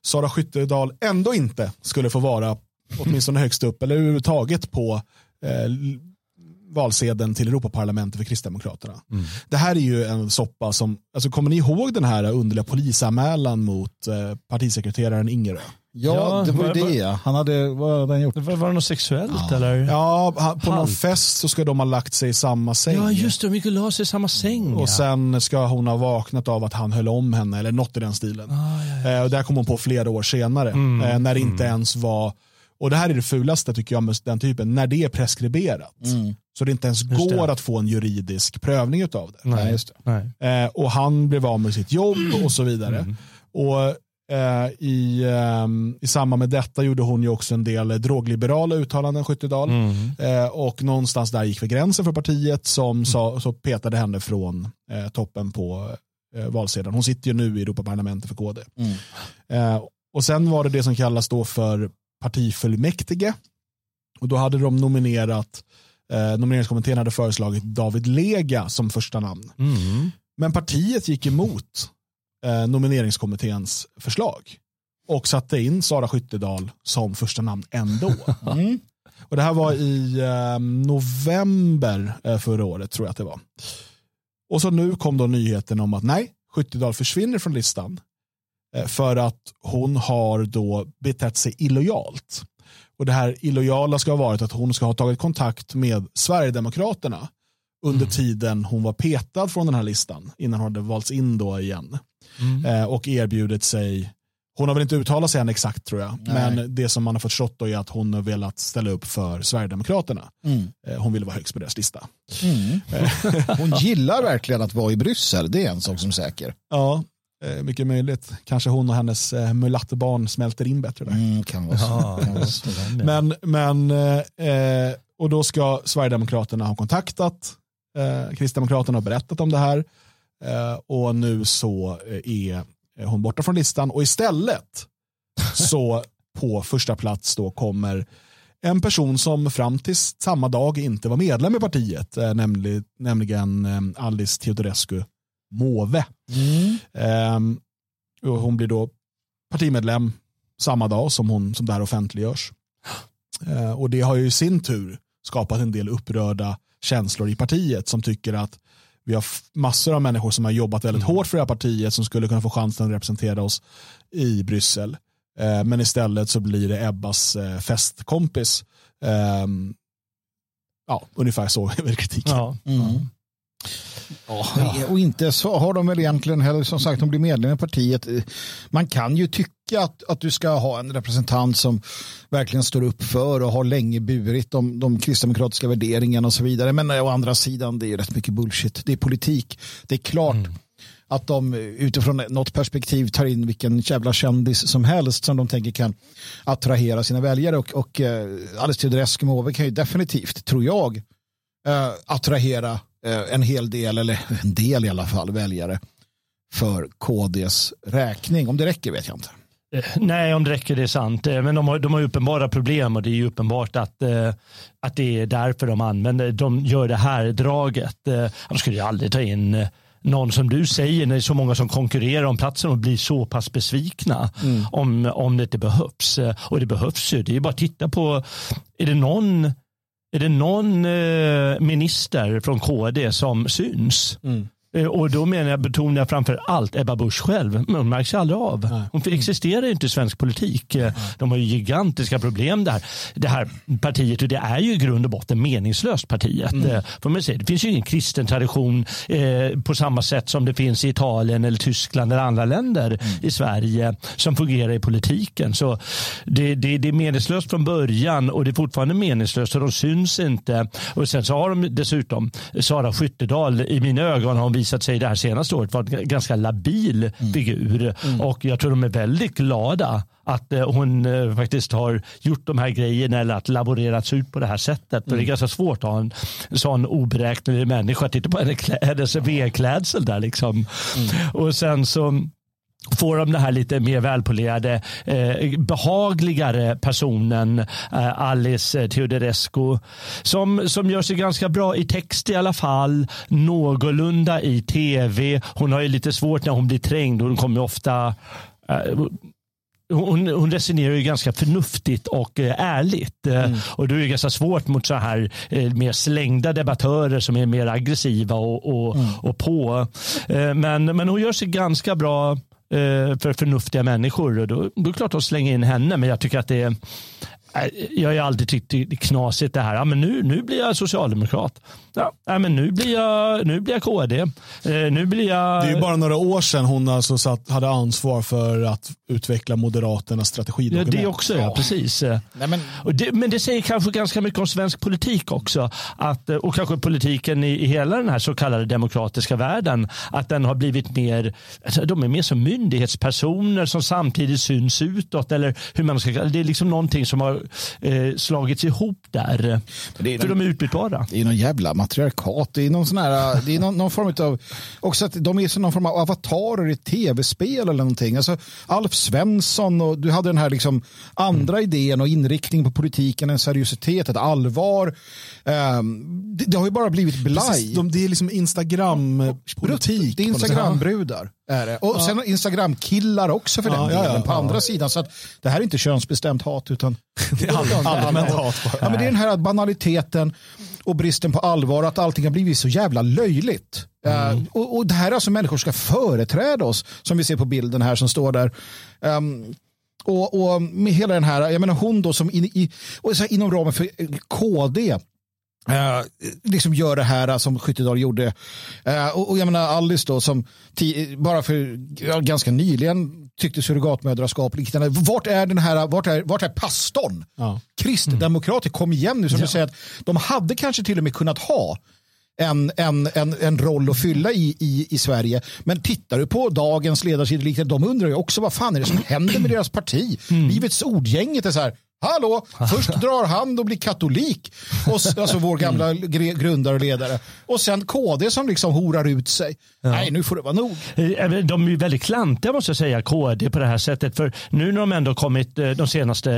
Sara Skyttedal ändå inte skulle få vara åtminstone högst upp eller överhuvudtaget på eh, valsedeln till Europaparlamentet för Kristdemokraterna. Mm. Det här är ju en soppa som, alltså kommer ni ihåg den här underliga polisanmälan mot eh, partisekreteraren Ingerö? Ja, det var ju det. Han hade, vad hade han gjort? Var, var det något sexuellt ja. eller? Ja, på Halv. någon fest så ska de ha lagt sig i samma säng. Ja, just det. De gick och la sig i samma säng. Och ja. sen ska hon ha vaknat av att han höll om henne eller något i den stilen. Ah, ja, eh, och där kom hon på flera år senare. Mm. Eh, när det inte mm. ens var, och det här är det fulaste tycker jag med den typen, när det är preskriberat. Mm. Så det inte ens går att få en juridisk prövning av det. Nej, det. Eh, och han blev av med sitt jobb och så vidare. Mm. Och I, ehm, I samband med detta gjorde hon ju också en del drogliberala uttalanden, Skyttedal. Mm. Eh, och någonstans där gick vi gränsen för partiet som mm. sa, så petade henne från eh, toppen på valsedeln. Hon sitter ju nu i Europaparlamentet för KD. Mm. och sen var det det som kallas då för partifullmäktige. Och då hade de nominerat, eh, nomineringskommittén hade föreslagit David Lega som första namn. Mm. Men partiet gick emot eh, nomineringskommitténs förslag och satte in Sara Skyttedal som första namn ändå. Mm. Och det här var i eh, november eh, förra året tror jag att det var. Och så nu kom då nyheten om att nej, Skyttedal försvinner från listan eh, för att hon har då betett sig illojalt. Och det här illojala ska ha varit att hon ska ha tagit kontakt med Sverigedemokraterna under mm. tiden hon var petad från den här listan innan hon hade valts in då igen. Mm. Eh, och erbjudit sig, hon har väl inte uttalat sig än exakt tror jag, Nej. men det som man har fått förstått är att hon har velat ställa upp för Sverigedemokraterna. Mm. Eh, hon vill vara högst på deras lista. Mm. hon gillar verkligen att vara i Bryssel, det är en sak som är säker. Ja, eh, mycket möjligt. Kanske hon och hennes mulattbarn smälter in bättre där. Mm, kan vara så. men, men eh, och då ska Sverigedemokraterna ha kontaktat eh, Kristdemokraterna har berättat om det här. Eh, och nu så eh, är hon borta från listan och istället så på första plats då kommer en person som fram till samma dag inte var medlem i partiet, eh, nämligen, Alice Teodorescu Måwe. Mm. Eh, hon blir då partimedlem samma dag som, hon, som det här offentliggörs. Och det har ju i sin tur skapat en del upprörda känslor i partiet som tycker att vi har massor av människor som har jobbat väldigt mm. hårt för det här partiet som skulle kunna få chansen att representera oss i Bryssel. Eh, men istället så blir det Ebbas eh, festkompis. Eh, ja, ungefär så är väl kritiken. Ja. Mm. Ja, och inte så har de väl egentligen heller som sagt de blir medlem i partiet. Man kan ju tycka att, att du ska ha en representant som verkligen står upp för och har länge burit de, de kristdemokratiska värderingarna och så vidare. Men å andra sidan det är rätt mycket bullshit. Det är politik. Det är klart mm. att de utifrån något perspektiv tar in vilken jävla kändis som helst som de tänker kan attrahera sina väljare och, och eh, Alice Teodorescu kan ju definitivt, tror jag, eh, attrahera en hel del, eller en del i alla fall, väljare för KDs räkning. Om det räcker vet jag inte. Eh, nej, om det räcker det är sant. Eh, men de har, de har uppenbara problem och det är ju uppenbart att, att det är därför de använder, de gör det här draget. De skulle ju aldrig ta in någon som du säger när det är så många som konkurrerar om platsen och blir så pass besvikna mm. om, om det inte behövs. Och det behövs ju. Det är bara att titta på, är det någon är det någon eh, minister från KD som syns? Mm. Eh, och då menar jag, betonar jag framför allt Ebba Busch själv. Men hon märks aldrig av. Hon existerar inte i svensk politik. Eh, de har ju gigantiska problem där. Det här partiet, och det är ju i grund och botten meningslöst partiet. Mm. Eh, får man säga. Det finns ju ingen kristen tradition eh, på samma sätt som det finns i Italien eller Tyskland eller andra länder mm. i Sverige som fungerar i politiken. Så det, det, det, är meningslöst från början och det är fortfarande meningslöst och de syns inte. Och sen så har de dessutom Sara Skyttedal i mina ögon har visat sig det här senaste året vara en ganska labil mm. figur. Mm. Och jag tror de är väldigt glada att eh, hon eh, faktiskt har gjort de här grejerna eller att laborerats ut på det här sättet. Mm. För det är mm. ganska svårt att ha en sån oberäknelig människa. Titta på hennes V-klädsel där liksom. Mm. Och sen så får de den här lite mer välpolerade, eh, behagligare personen eh, Alice Teodorescu som, som gör sig ganska bra i text i alla fall, någorlunda i tv. Hon har ju lite svårt när hon blir trängd. Hon kommer ofta eh, hon, hon, resonerar ju ganska förnuftigt och eh, ärligt. Eh, mm. Och då är det ganska svårt mot så här eh, mer slängda debattörer som är mer aggressiva och, och, mm. och på. Men, men hon gör sig ganska bra Eh, Eh, för förnuftiga människor. Och då, då är det klart att slänga in henne, men jag tycker att det är jag har alltid tyckt det är knasigt det här. Ja, men nu, nu blir jag socialdemokrat. Ja, men nu blir jag, nu blir jag KD. Eh, nu blir jag... Det är ju bara några år sedan hon alltså satt, hade ansvar för att utveckla Moderaternas strategidokument. Ja, det också, ja. Precis. Nej, men... Det, men det säger kanske ganska mycket om svensk politik också. Att, och kanske politiken i, i hela den här så kallade demokratiska världen. Att den har blivit mer, alltså, de är mer som myndighetspersoner som samtidigt syns utåt. Eller hur man ska, det är liksom någonting som har eh, slagits ihop där. Det är för någon, de är utbytbara. Det är någon jävla matriarkat. Det är någon, sån här, det är någon, någon form av, också att de är som någon form av avatarer i tv-spel eller någonting. Alltså, Alf Svensson och du hade den här liksom andra mm. idén och inriktning på politiken, en seriositet, ett allvar. Um, det, det, har ju bara blivit blaj. de, det är liksom Instagram-politik. Det är Instagram-brudar. Är det. Och ja. sen Instagram-killar också för den ja, delen ja, på andra sidan. Så att det här är inte könsbestämt hat utan det är allmänt hat. Ja, men det är den här banaliteten och bristen på allvar att allting har blivit så jävla löjligt. Mm. Uh, och, och, det här är alltså människor som ska företräda oss som vi ser på bilden här som står där. Um, och, och, med hela den här, jag menar hon då som in, i, och så inom ramen för KD Uh, liksom gör det här som Skyttedal gjorde. Uh, och, och, jag menar Alice då som bara för ja, ganska nyligen tyckte surrogatmödraskap liknande. Vart är den här, vart är, vart är pastorn? Ja. Kristdemokrater, mm. kom igen nu. Som ja. du säger att de hade kanske till och med kunnat ha en, en, en, en roll att fylla i, i, i Sverige. Men tittar du på dagens ledarsidor, de undrar ju också vad fan är det som händer med deras parti? Mm. Livets ordgänget är så här, Hallå, först drar han och blir katolik, och, alltså vår gamla grundare och ledare. Och sen KD som liksom horar ut sig. Ja. Nej, nu får det vara nog. Eh, de är väldigt klantiga måste jag säga, KD på det här sättet. För nu när de ändå kommit eh, de senaste,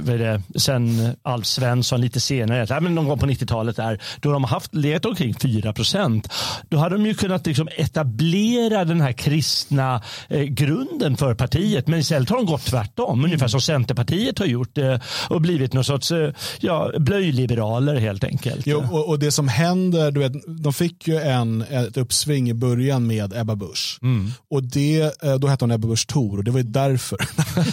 vad det, sen Alf Svensson lite senare, men någon gång på 90-talet där, då de har haft legat omkring 4 procent. Då hade de ju kunnat liksom etablera den här kristna eh, grunden för partiet. Men istället har de gått tvärtom, mm. ungefär som Centerpartiet har gjort. Eh, och blivit någon sorts eh, ja, blöjliberaler helt enkelt. Jo, och, och, det som händer, du vet, de fick ju en, ett uppsving i början med Ebba Busch. Mm. Och det, eh, då hette hon Ebba Busch Thor och det var ju därför.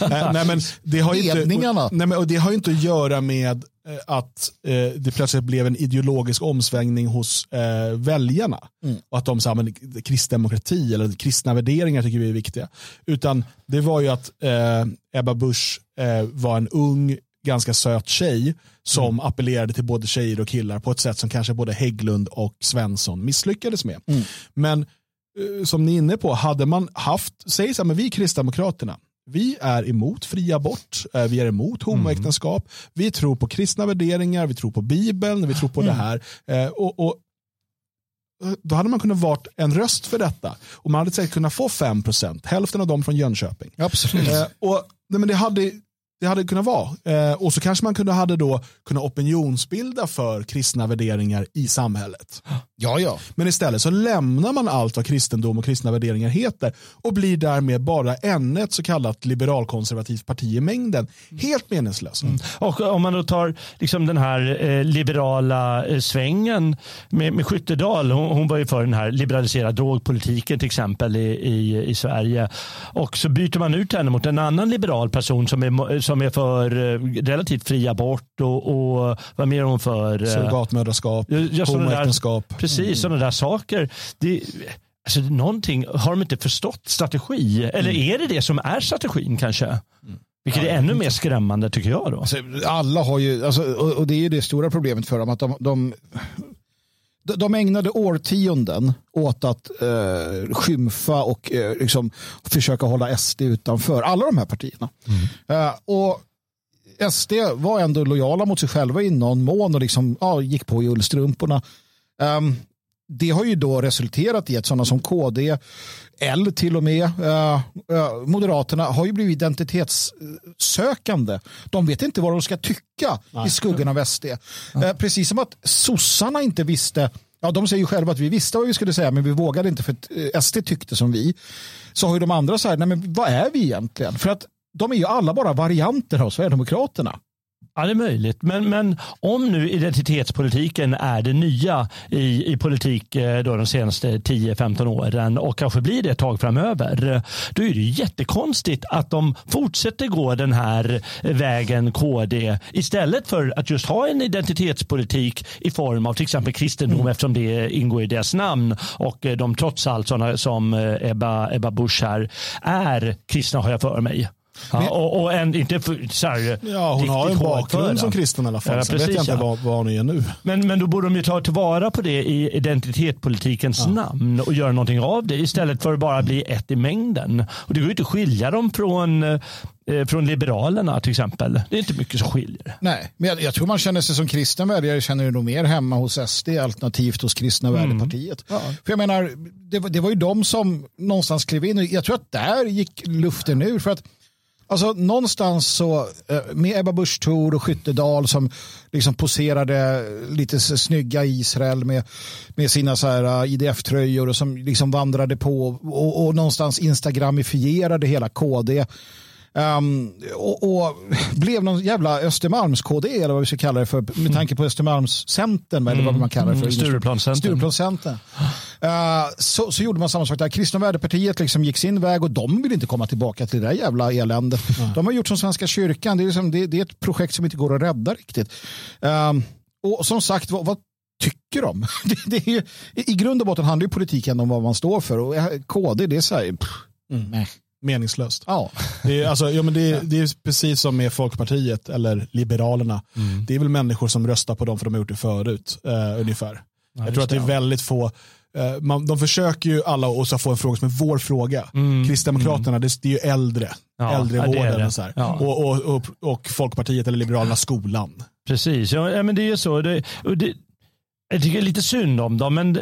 nej, men det har inte, och, nej, men, och det har ju inte att göra med att eh, det plötsligt blev en ideologisk omsvängning hos eh, väljarna. Mm. Och att de sa att kristdemokrati eller kristna värderingar tycker vi är viktiga. Utan det var ju att eh, Ebba Busch eh, var en ung, ganska söt tjej som mm. appellerade till både tjejer och killar på ett sätt som kanske både Hägglund och Svensson misslyckades med. Mm. Men eh, som ni är inne på, hade man haft, säg så här, men vi kristdemokraterna, vi är emot fri abort, eh, vi är emot homoäktenskap, mm. vi tror på kristna värderingar, vi tror på Bibeln, vi tror på mm. det här. Eh, och, och, då hade man kunnat vara en röst för detta. Och man hade säkert kunnat få 5%, hälften av dem från Jönköping. Absolut. Eh, och, nej, men det hade det hade kunnat vara. Eh, och så kanske man kunde hade då kunnat opinionsbilda för kristna värderingar i samhället. Ja, ja. Men istället så lämnar man allt vad kristendom och kristna värderingar heter och blir därmed bara ännu ett så kallat liberalkonservativt parti i mängden. Helt meningslöst. Mm. Och om man då tar liksom den här eh, liberala eh, svängen med, med Skyttedal, hon, hon, var ju för den här liberaliserade drogpolitiken till exempel i, i, i Sverige. Och så byter man ut henne mot en annan liberal person som är som är för eh, relativt fri abort och, och vad mer är hon för? Eh, Surrogatmödraskap, homoäktenskap. Precis, mm. sådana där saker. Det, alltså, någonting, har de inte förstått strategi? Eller mm. är det det som är strategin kanske? Mm. Vilket är ännu mer skrämmande tycker jag. Då. Alltså, alla har ju, alltså, och, och, det är ju det stora problemet för dem, att de, de de ägnade årtionden åt att eh, skymfa och eh, liksom försöka hålla SD utanför. Alla de här partierna. Mm. Eh, och SD var ändå lojala mot sig själva i någon mån och liksom, ja, gick på i ullstrumporna. Um, det har ju då resulterat i att sådana som KD, L till och med, uh, uh, Moderaterna har ju blivit identitetssökande. De vet inte vad de ska tycka Nej. i skuggan av SD. Uh, precis som att sossarna inte visste Ja, de säger ju själva att vi visste vad vi skulle säga men vi vågade inte för att SD tyckte som vi. Så har ju de andra så här, nej men vad är vi egentligen? För att de är ju alla bara varianter av Sverigedemokraterna. Ja, det är möjligt. Men, men om nu identitetspolitiken är det nya i, i politik eh, då de senaste 10-15 åren och kanske blir det ett tag framöver. Då är det jättekonstigt att de fortsätter gå den här vägen KD istället för att just ha en identitetspolitik i form av till exempel kristendom mm. eftersom det ingår i deras namn och eh, de trots allt sådana som eh, Ebba, Ebba Busch här är kristna har jag för mig. Ja, och, och en, inte för, så här, ja, hon har en bakgrund som kristen i alla fall. Ja, precis, vet jag inte ja. vad, vad hon är nu. Men, men då borde de ju ta tillvara på det i identitetspolitikens ja. namn och göra någonting av det istället för att bara bli ett i mängden. Och det går ju inte att skilja dem från eh, från Liberalerna till exempel. Det är inte mycket som skiljer. Nej, men jag, jag tror man känner sig som kristen väljare känner du nog mer hemma hos SD alternativt hos kristna mm. värdepartiet. Ja. För jag menar, det, det var ju de som någonstans klev in. Jag tror att där gick luften ur. För att Alltså någonstans så eh, med Ebba Busch Thor och Skyttedal som liksom poserade lite snygga i Israel med, med sina så här eh, IDF-tröjor och som liksom vandrade på och, och någonstans instagramifierade hela KD. Um, och, och, blev någon jävla Östermalms-KD eller vad vi ska kalla det för med tanke på Östermalmscentern eller vad man kallar det för. Mm, Stureplanscentern. Stureplanscentern. Uh, så, så gjorde man samma sak där. Kristna värdepartiet liksom gick sin väg och de vill inte komma tillbaka till det där jävla eländet. Mm. De har gjort som Svenska kyrkan. Det är, liksom, det, det, är ett projekt som inte går att rädda riktigt. Um, och som sagt, vad, vad tycker de? Det, det är, I grund och botten handlar ju politiken om vad man står för och KD det är så här, pff, mm meningslöst. Ja. Det, är, alltså, ja, men det, är, det är precis som med Folkpartiet eller Liberalerna. Mm. Det är väl människor som röstar på dem för de har gjort det förut. Uh, ungefär. Ja, jag tror att det är väldigt få uh, man, de försöker ju alla att få en fråga som är vår fråga. Mm. Kristdemokraterna, mm. det, det, är ju äldre. Ja, äldrevården och, så ja. och, och, och, och, Folkpartiet eller Liberalerna skolan. Precis, ja, men det är ju så. Det, det, jag tycker lite synd om dem, men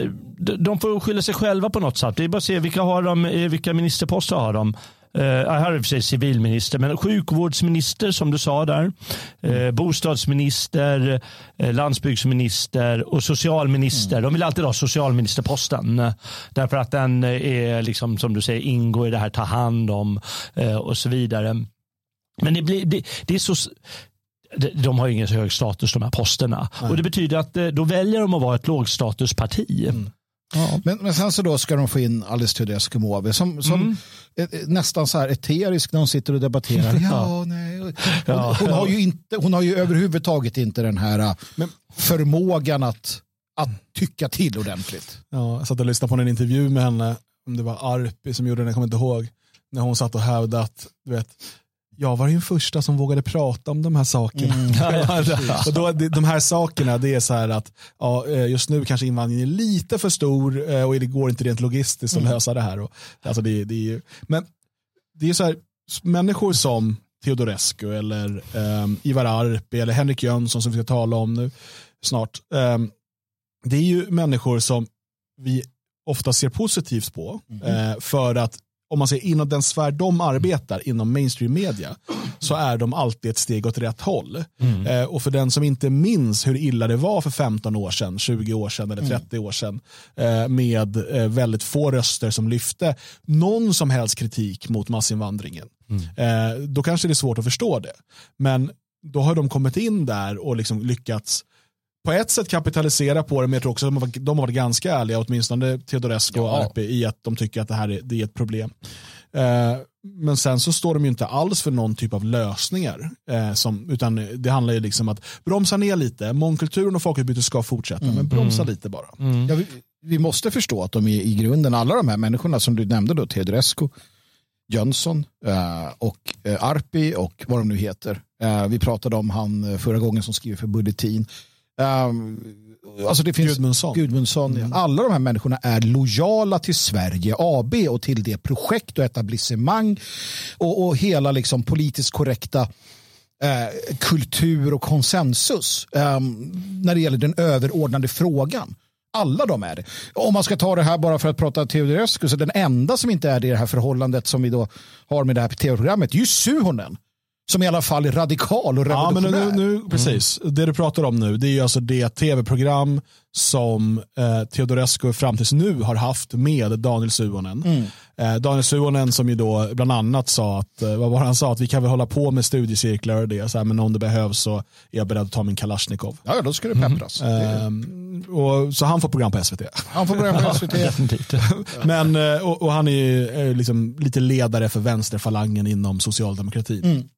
de får skylla sig själva på något sätt. Det är bara att se vilka, har de, eh, vilka ministerposter har de. Uh, här har i för sig civilminister, men sjukvårdsminister som du sa där. Uh, bostadsminister, landsbygdsminister och socialminister. Mm. De vill alltid ha socialministerposten. Därför att den är, liksom, som du säger, ingår i det här ta hand om och så vidare. Men det, blir, det, det är så de har ingen så hög status de här posterna. Nej. Och Det betyder att eh, då väljer de att vara ett lågstatusparti. Mm. Ja. Men, men sen så då ska de få in Alice Teodorescu Måwe som, som mm. nästan så här eterisk när hon sitter och debatterar. Ja, nej, hon, hon, har ju inte, hon har ju överhuvudtaget inte den här äh, Men, förmågan att, att tycka till ordentligt. Ja, jag satt och lyssnade på en intervju med henne, om det var Arpi som gjorde den, jag kommer inte ihåg, när hon satt och hävdade att du vet, jag var den första som vågade prata om de här sakerna. Mm. och då, de här sakerna det är så här att ja, eh, just nu kanske invandringen är lite för stor eh, och det går inte rent logistiskt att mm. lösa det här. Och, alltså det, det är, men det är så här, människor som Teodorescu eller um, Ivar Arpi eller Henrik Jönsson som vi ska tala om nu snart. Um, det är ju människor som vi ofta ser positivt på mm. uh, för att om man säger inom den sfär de arbetar, inom mainstream media, så är de alltid ett steg åt rätt håll. Mm. Eh, och för den som inte minns hur illa det var för 15 år sedan, 20 år sedan eller 30 mm. år sedan, eh, med eh, väldigt få röster som lyfte någon som helst kritik mot massinvandringen, mm. Eh, då kanske det är svårt att förstå det. Men då har de kommit in där och liksom lyckats på ett sätt kapitalisera på det, men jag tror också att de har varit ganska ärliga, åtminstone Teodorescu och Arpi, i att de tycker att det här är, det är ett problem. Eh, men sen så står de ju inte alls för någon typ av lösningar. Eh, som, utan det handlar ju liksom att bromsa ner lite. Mångkulturen och folkutbytet ska fortsätta, mm. men bromsa mm. lite bara. Mm. Ja, vi, vi, måste förstå att de är i grunden, alla de här människorna som du nämnde, då, Teodorescu, Jönsson eh, och eh, Arpi och vad de nu heter. Eh, vi pratade om han eh, förra gången som skriver för Bulletin. Um, alltså det finns Gudmundsson. Gudmundsson mm. Alla de här människorna är lojala till Sverige AB och till det projekt och etablissemang och, och hela liksom politiskt korrekta eh, kultur och konsensus eh, när det gäller den överordnade frågan. Alla de är det. Om man ska ta det här bara för att prata Teodorescu så den enda som inte är det i det här förhållandet som vi då har med det här tv-programmet är ju Suhonen som i alla fall är radikal och revolutionär. Ja, men nu, nu, precis. Mm. Det du pratar om nu det är alltså det tv-program som eh, Teodorescu fram tills nu har haft med Daniel Suonen. Mm. Eh, Daniel Suonen som ju då bland annat sa att, eh, vad var han sa, att vi kan väl hålla på med studiecirklar och det, så här, men om det behövs så är jag beredd att ta min Kalashnikov. Ja, då ska det peppras. Mm. och, så han får program på SVT. Han får program på SVT. men, eh, och, och, han är ju liksom lite ledare för vänsterfalangen inom socialdemokratin.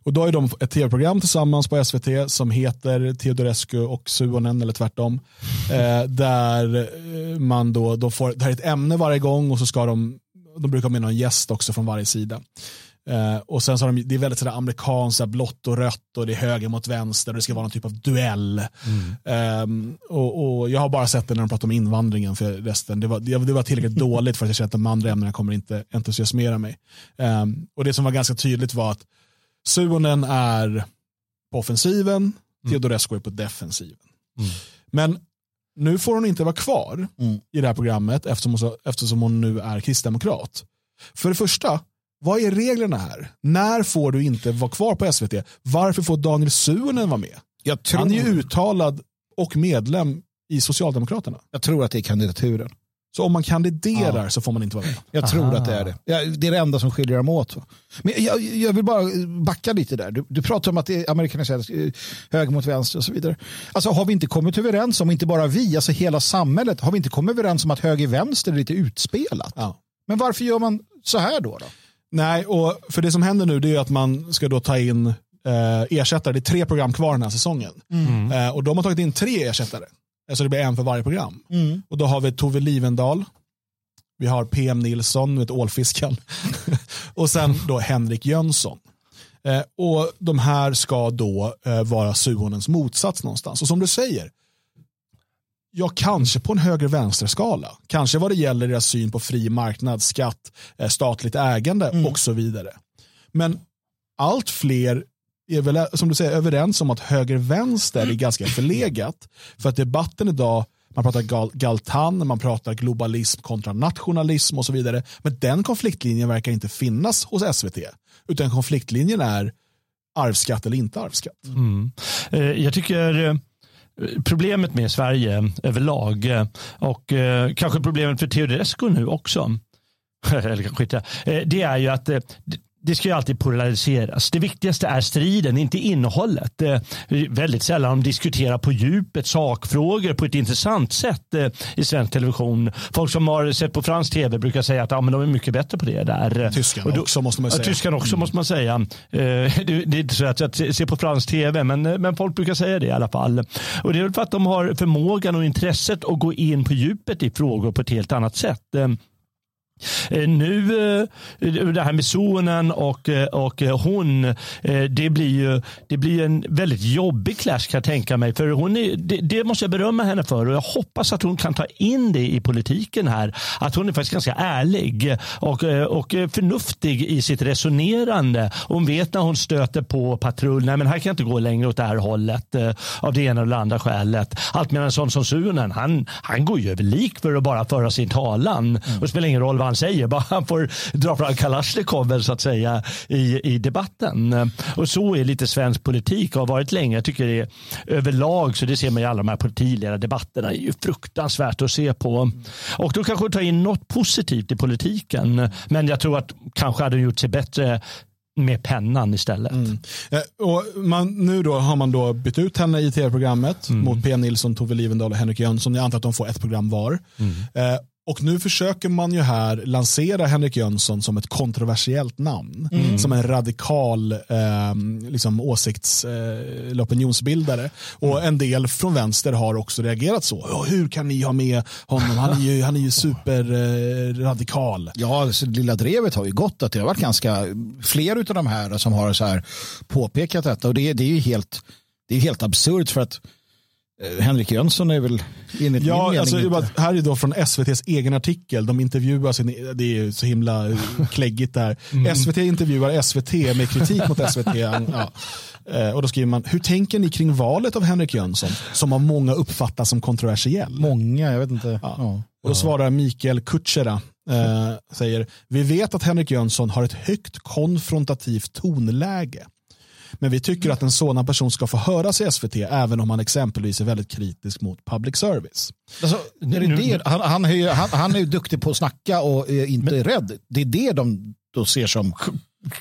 Mm. Och då har de ett tv-program tillsammans på SVT som heter Teodorescu och Suonen eller tvärtom. Eh, där eh, man då, de får, det här är ett ämne varje gång och så ska de, de brukar ha med någon gäst också från varje sida. Eh, och sen så har de, det är väldigt sådär amerikanskt, blått och rött och det är höger mot vänster och det ska vara någon typ av duell. Mm. Eh, och, och, jag har bara sett det när de pratar om invandringen för resten. Det var, det, det var tillräckligt dåligt för att jag känner att de andra ämnena kommer inte entusiasmera mig. Eh, och det som var ganska tydligt var att Suonen är på offensiven, mm. Teodorescu är på defensiven. Mm. Men nu får hon inte vara kvar mm. i det här programmet eftersom hon, eftersom hon nu är kristdemokrat. För det första, vad är reglerna här? När får du inte vara kvar på SVT? Varför får Daniel Suonen vara med? Tror... Han är ju uttalad och medlem i Socialdemokraterna. Jag tror att det är kandidaturen. Så om man kandiderar ja. så får man inte vara med? Jag tror Aha. att det är det. Det är det enda som skiljer dem åt. Men jag, jag vill bara backa lite där. Du, du pratar om att det är amerikaniserat, eh, höger mot vänster och så vidare. Alltså har vi inte kommit överens om, inte bara vi, alltså hela samhället, har vi inte kommit överens om att höger-vänster är lite utspelat? Ja. Men varför gör man så här då? då? Nej, och för det som händer nu det är att man ska då ta in eh, ersättare. Det är tre program kvar den här säsongen. Mm. Eh, och de har tagit in tre ersättare. Alltså det blir en för varje program. Mm. Och då har vi Tove Livendal, vi har PM Nilsson, vet, ålfiskan. och sen då Henrik Jönsson. Eh, och de här ska då eh, vara Suhonens motsats någonstans. Och som du säger, ja kanske på en höger-vänster-skala. Kanske vad det gäller deras syn på fri marknad, skatt, eh, statligt ägande mm. och så vidare. Men allt fler är väl som du säger överens om att höger-vänster är ganska förlegat. För att debatten idag, man pratar gal galtan, man pratar globalism kontra nationalism och så vidare. Men den konfliktlinjen verkar inte finnas hos SVT. Utan konfliktlinjen är arvsskatt eller inte arvsskatt. Mm. Eh, jag tycker eh, problemet med Sverige överlag eh, och kanske problemet för Teodorescu nu också, eller kanske inte, det är ju att det ska ju alltid polariseras. Det viktigaste är striden, inte innehållet. Eh, väldigt sällan de diskuterar på djupet sakfrågor på ett intressant sätt eh, i svensk television. Folk som har sett på fransk tv brukar säga att ja, men de är mycket bättre på det där. Tyskan också måste man säga. Ja, tyskan också måste man säga. Eh, det, är inte så att jag ser på fransk tv, men, men folk brukar säga det i alla fall. Och det är väl för att de har förmågan och intresset att gå in på djupet i frågor på ett helt annat sätt. Eh, nu, eh, det här med sonen och, eh, och hon, det blir ju det blir en väldigt jobbig clash kan jag tänka mig. För hon är, det, det, måste jag berömma henne för och jag hoppas att hon kan ta in det i politiken här. Att hon är faktiskt ganska ärlig och, och förnuftig i sitt resonerande. Hon vet när hon stöter på patrull, nej men här kan jag inte gå längre åt det här hållet av det ena eller andra skälet. Allt medan en sån som Sunen, han, han går ju över lik för att bara föra sin talan. Mm. Och det spelar ingen roll vad han säger. Bara han får dra fram Kalashnikov så att säga i, i debatten. Och så är lite svensk politik och har varit länge. Jag tycker det är överlag så det ser man i alla de här partiledardebatterna. Är ju fruktansvärt att se på. Och då kanske ta in något positivt i politiken. Men jag tror att kanske hade gjort sig bättre med pennan istället. Mm. Och man, nu då har man då bytt ut henne i tv-programmet mm. mot P. Nilsson, Tove Livendal och Henrik Jönsson. Jag antar att de får ett program var. Mm. Eh, och nu försöker man ju här lansera Henrik Jönsson som ett kontroversiellt namn. Mm. Som en radikal eh, liksom åsikts eh, eller opinionsbildare. Och en del från vänster har också reagerat så. Hur kan ni ha med honom? Han är ju, han är ju superradikal. Eh, ja, alltså, Lilla Drevet har ju gått att det har varit ganska fler av de här som har så här påpekat detta. Och det, det är ju helt, det är helt absurt för att Henrik Jönsson är väl enligt ja, min alltså, mening inte... Här är då från SVTs egen artikel. De intervjuar sin, det är så himla kläggigt där. Mm. SVT intervjuar SVT med kritik mot SVT. Ja. Eh, och då skriver man, hur tänker ni kring valet av Henrik Jönsson som av många uppfattas som kontroversiell? Många, jag vet inte. Ja. Ja. Och då svarar Mikael Kutschera, eh, säger, vi vet att Henrik Jönsson har ett högt konfrontativt tonläge. Men vi tycker att en sådan person ska få höras i SVT även om han exempelvis är väldigt kritisk mot public service. Alltså, är det det? Han, han, är ju, han, han är ju duktig på att snacka och är inte Men, rädd. Det är det de då ser som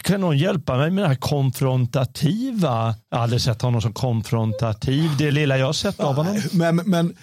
kan någon hjälpa mig med det här konfrontativa? Jag har aldrig sett honom som konfrontativ. Det lilla jag har sett av honom. Men, men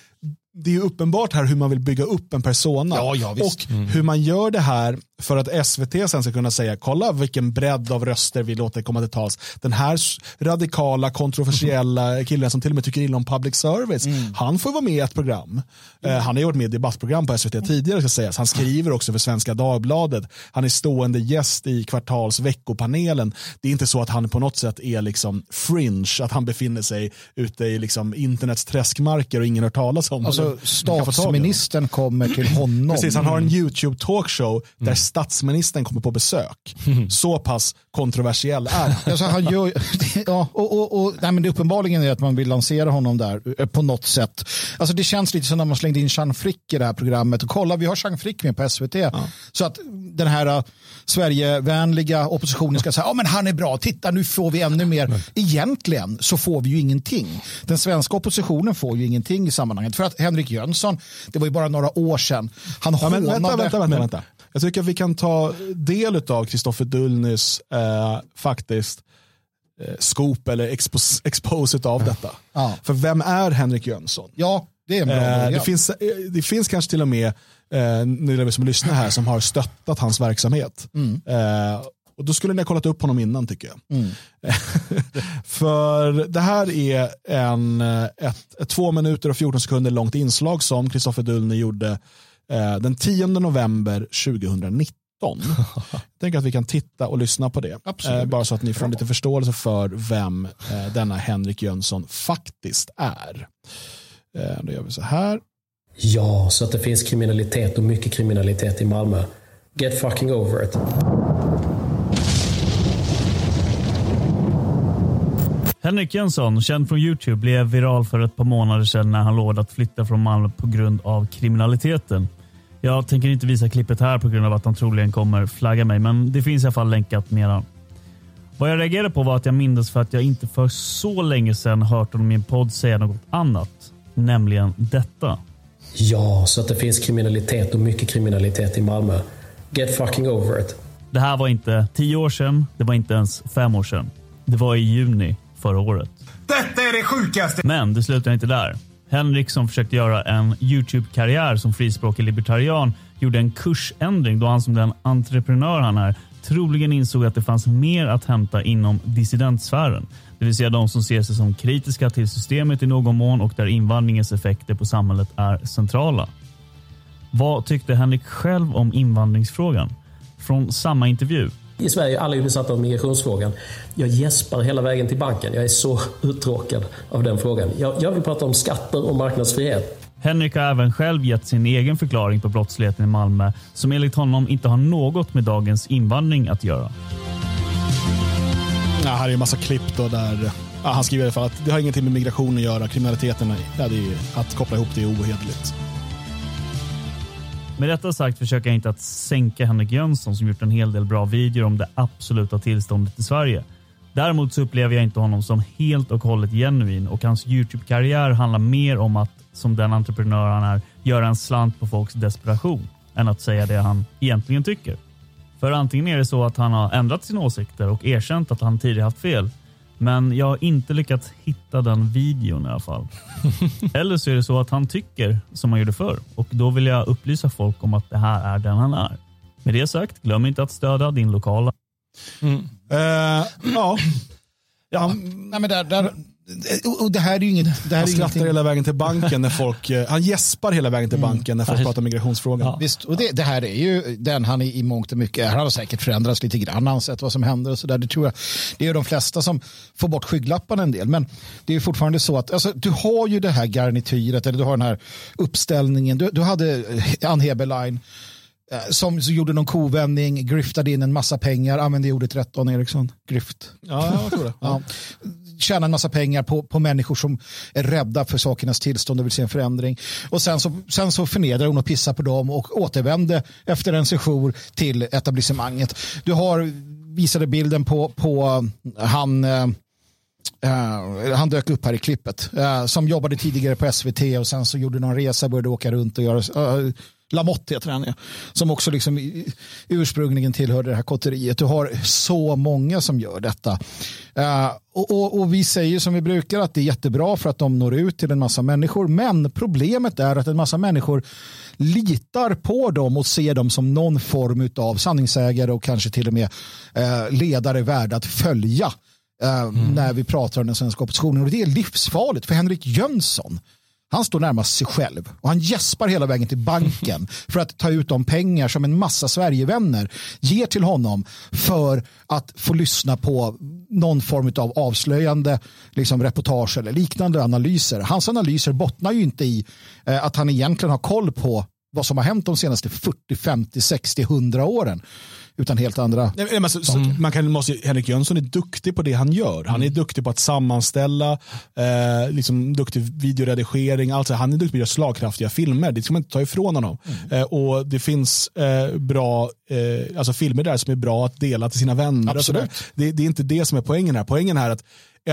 det är uppenbart här hur man vill bygga upp en persona. Ja, ja, och mm. hur man gör det här för att SVT sen ska kunna säga kolla vilken bredd av röster vi låter komma till tals. Den här radikala, kontroversiella mm. killen som till och med tycker illa om public service, mm. han får vara med i ett program. Uh, han har gjort med i debattprogram på SVT tidigare ska sägas. Han skriver också för Svenska Dagbladet. Han är stående gäst i Kvartals veckopanelen. Det är inte så att han på något sätt är liksom fringe, att han befinner sig ute i liksom internets träskmarker och ingen har talas om alltså, Statsministern kommer till honom. Precis, han har en YouTube talkshow där mm statsministern kommer på besök. Mm. Så pass kontroversiell är han. Alltså, han gör, ja, och, och, och, nej, men det uppenbarligen är att man vill lansera honom där eh, på något sätt. Alltså, det känns lite som när man slängde in Jean Frick i det här programmet. Och kolla, vi har Jean Frick med på SVT. Ja. Så att den här uh, Sverigevänliga oppositionen ska säga, ja men han är bra, titta nu får vi ännu mer. Egentligen så får vi ju ingenting. Den svenska oppositionen får ju ingenting i sammanhanget. För att Henrik Jönsson, det var ju bara några år sedan, han ja, men, hånade... Vänta, vänta, vänta. vänta. Jag tycker att vi kan ta del av Kristoffer Dullnys eh, faktiskt eh, scoop eller expos exposit av detta. Ja. För vem är Henrik Jönsson? Ja, det är en bra eh, det, finns, det finns kanske till och med, eh, det som lyssnar här, som har stöttat hans verksamhet. Mm. Eh, och då skulle ni ha kollat upp honom innan tycker jag. Mm. För det här är en, eh, ett, ett två minuter och 14 sekunder långt inslag som Kristoffer Dullny gjorde Eh, den 10 november 2019. Jag tänker att vi kan titta och lyssna på det. Eh, bara så att ni får lite förståelse för vem eh, denna Henrik Jönsson faktiskt är. Då gör vi så här. Ja, så att det finns kriminalitet och mycket kriminalitet i Malmö. Get fucking over it. Henrik Jönsson, känd från Youtube, blev viral för ett par månader sedan när han lovade att flytta från Malmö på grund av kriminaliteten. Jag tänker inte visa klippet här på grund av att han troligen kommer flagga mig, men det finns i alla fall länkat nedan. Vad jag reagerade på var att jag mindes för att jag inte för så länge sedan hört honom i en podd säga något annat, nämligen detta. Ja, så att det finns kriminalitet och mycket kriminalitet i Malmö. Get fucking over it. Det här var inte tio år sedan, det var inte ens fem år sedan. Det var i juni förra året. Detta är det sjukaste! Men det slutar inte där. Henrik som försökte göra en YouTube-karriär som frispråkig libertarian gjorde en kursändring då han som den entreprenör han är troligen insåg att det fanns mer att hämta inom dissidentsfären. Det vill säga de som ser sig som kritiska till systemet i någon mån och där invandringens effekter på samhället är centrala. Vad tyckte Henrik själv om invandringsfrågan? Från samma intervju. I Sverige är alla besatta av migrationsfrågan. Jag gäspar hela vägen till banken. Jag är så uttråkad av den frågan. Jag, jag vill prata om skatter och marknadsfrihet. Henrik har även själv gett sin egen förklaring på brottsligheten i Malmö som enligt honom inte har något med dagens invandring att göra. Ja, här är en massa klipp då där ja, han skriver i alla fall att det har ingenting med migration att göra. Kriminaliteten, ja, det är, att koppla ihop det är ohederligt. Med detta sagt försöker jag inte att sänka Henrik Jönsson som gjort en hel del bra videor om det absoluta tillståndet i Sverige. Däremot så upplever jag inte honom som helt och hållet genuin och hans Youtube-karriär handlar mer om att, som den entreprenör han är, göra en slant på folks desperation än att säga det han egentligen tycker. För antingen är det så att han har ändrat sina åsikter och erkänt att han tidigare haft fel men jag har inte lyckats hitta den videon i alla fall. Eller så är det så att han tycker som han gjorde förr och då vill jag upplysa folk om att det här är den han är. Med det sagt, glöm inte att stödja din lokala. Mm. Uh, ja. ja. Nej, men där, där, och det här är ju inget... Det här han skrattar ingenting... hela vägen till banken när folk... Eh, han gäspar hela vägen till mm. banken när folk pratar migrationsfrågan. Ja. Visst, och det, det, här är ju den han i, i mångt och mycket. Han har säkert förändrats lite grann. Han har sett vad som händer och så där. Det tror jag. Det är de flesta som får bort skygglapparna en del. Men det är fortfarande så att alltså, du har ju det här garnityret eller du har den här uppställningen. Du, du hade eh, Ann Heberlein eh, som gjorde någon kovändning, griftade in en massa pengar, använde ordet rätt Dan Eriksson, grift. Ja, jag tror det. Ja tjäna en massa pengar på, på människor som är rädda för sakernas tillstånd och vill se en förändring. Och sen så, sen så förnedrar hon och pissar på dem och återvände efter en session till etablissemanget. Du har visade bilden på, på eh, han uh, han dök upp här i klippet. Uh, som jobbade tidigare på SVT och sen så gjorde någon resa, började åka runt och göra uh, Lamotte heter han, som också liksom ursprungligen tillhörde det här kotteriet. Du har så många som gör detta. Uh, och, och, och, vi säger som vi brukar att det är jättebra för att de når ut till en massa människor. Men problemet är att en massa människor litar på dem och ser dem som någon form av sanningsägare och kanske till och med uh, ledare värda att följa. Uh, mm. när vi pratar om den svenska oppositionen. Och det är livsfarligt för Henrik Jönsson han står närmast sig själv och han gäspar hela vägen till banken för att ta ut de pengar som en massa Sverigevänner ger till honom för att få lyssna på någon form av avslöjande liksom reportage eller liknande analyser. Hans analyser bottnar ju inte i eh, att han egentligen har koll på vad som har hänt de senaste 40, 50, 60, 100 åren utan helt andra. Nej, men alltså, mm. man kan, måste, Henrik Jönsson är duktig på det han gör. Han är mm. duktig på att sammanställa, eh, liksom, duktig videoredigering. Alltså, han är duktig på att göra slagkraftiga filmer. Det ska man inte ta ifrån honom. Mm. Eh, och Det finns eh, bra eh, alltså, filmer där som är bra att dela till sina vänner. Absolut. Det, det, är inte det som är poängen här. Poängen är att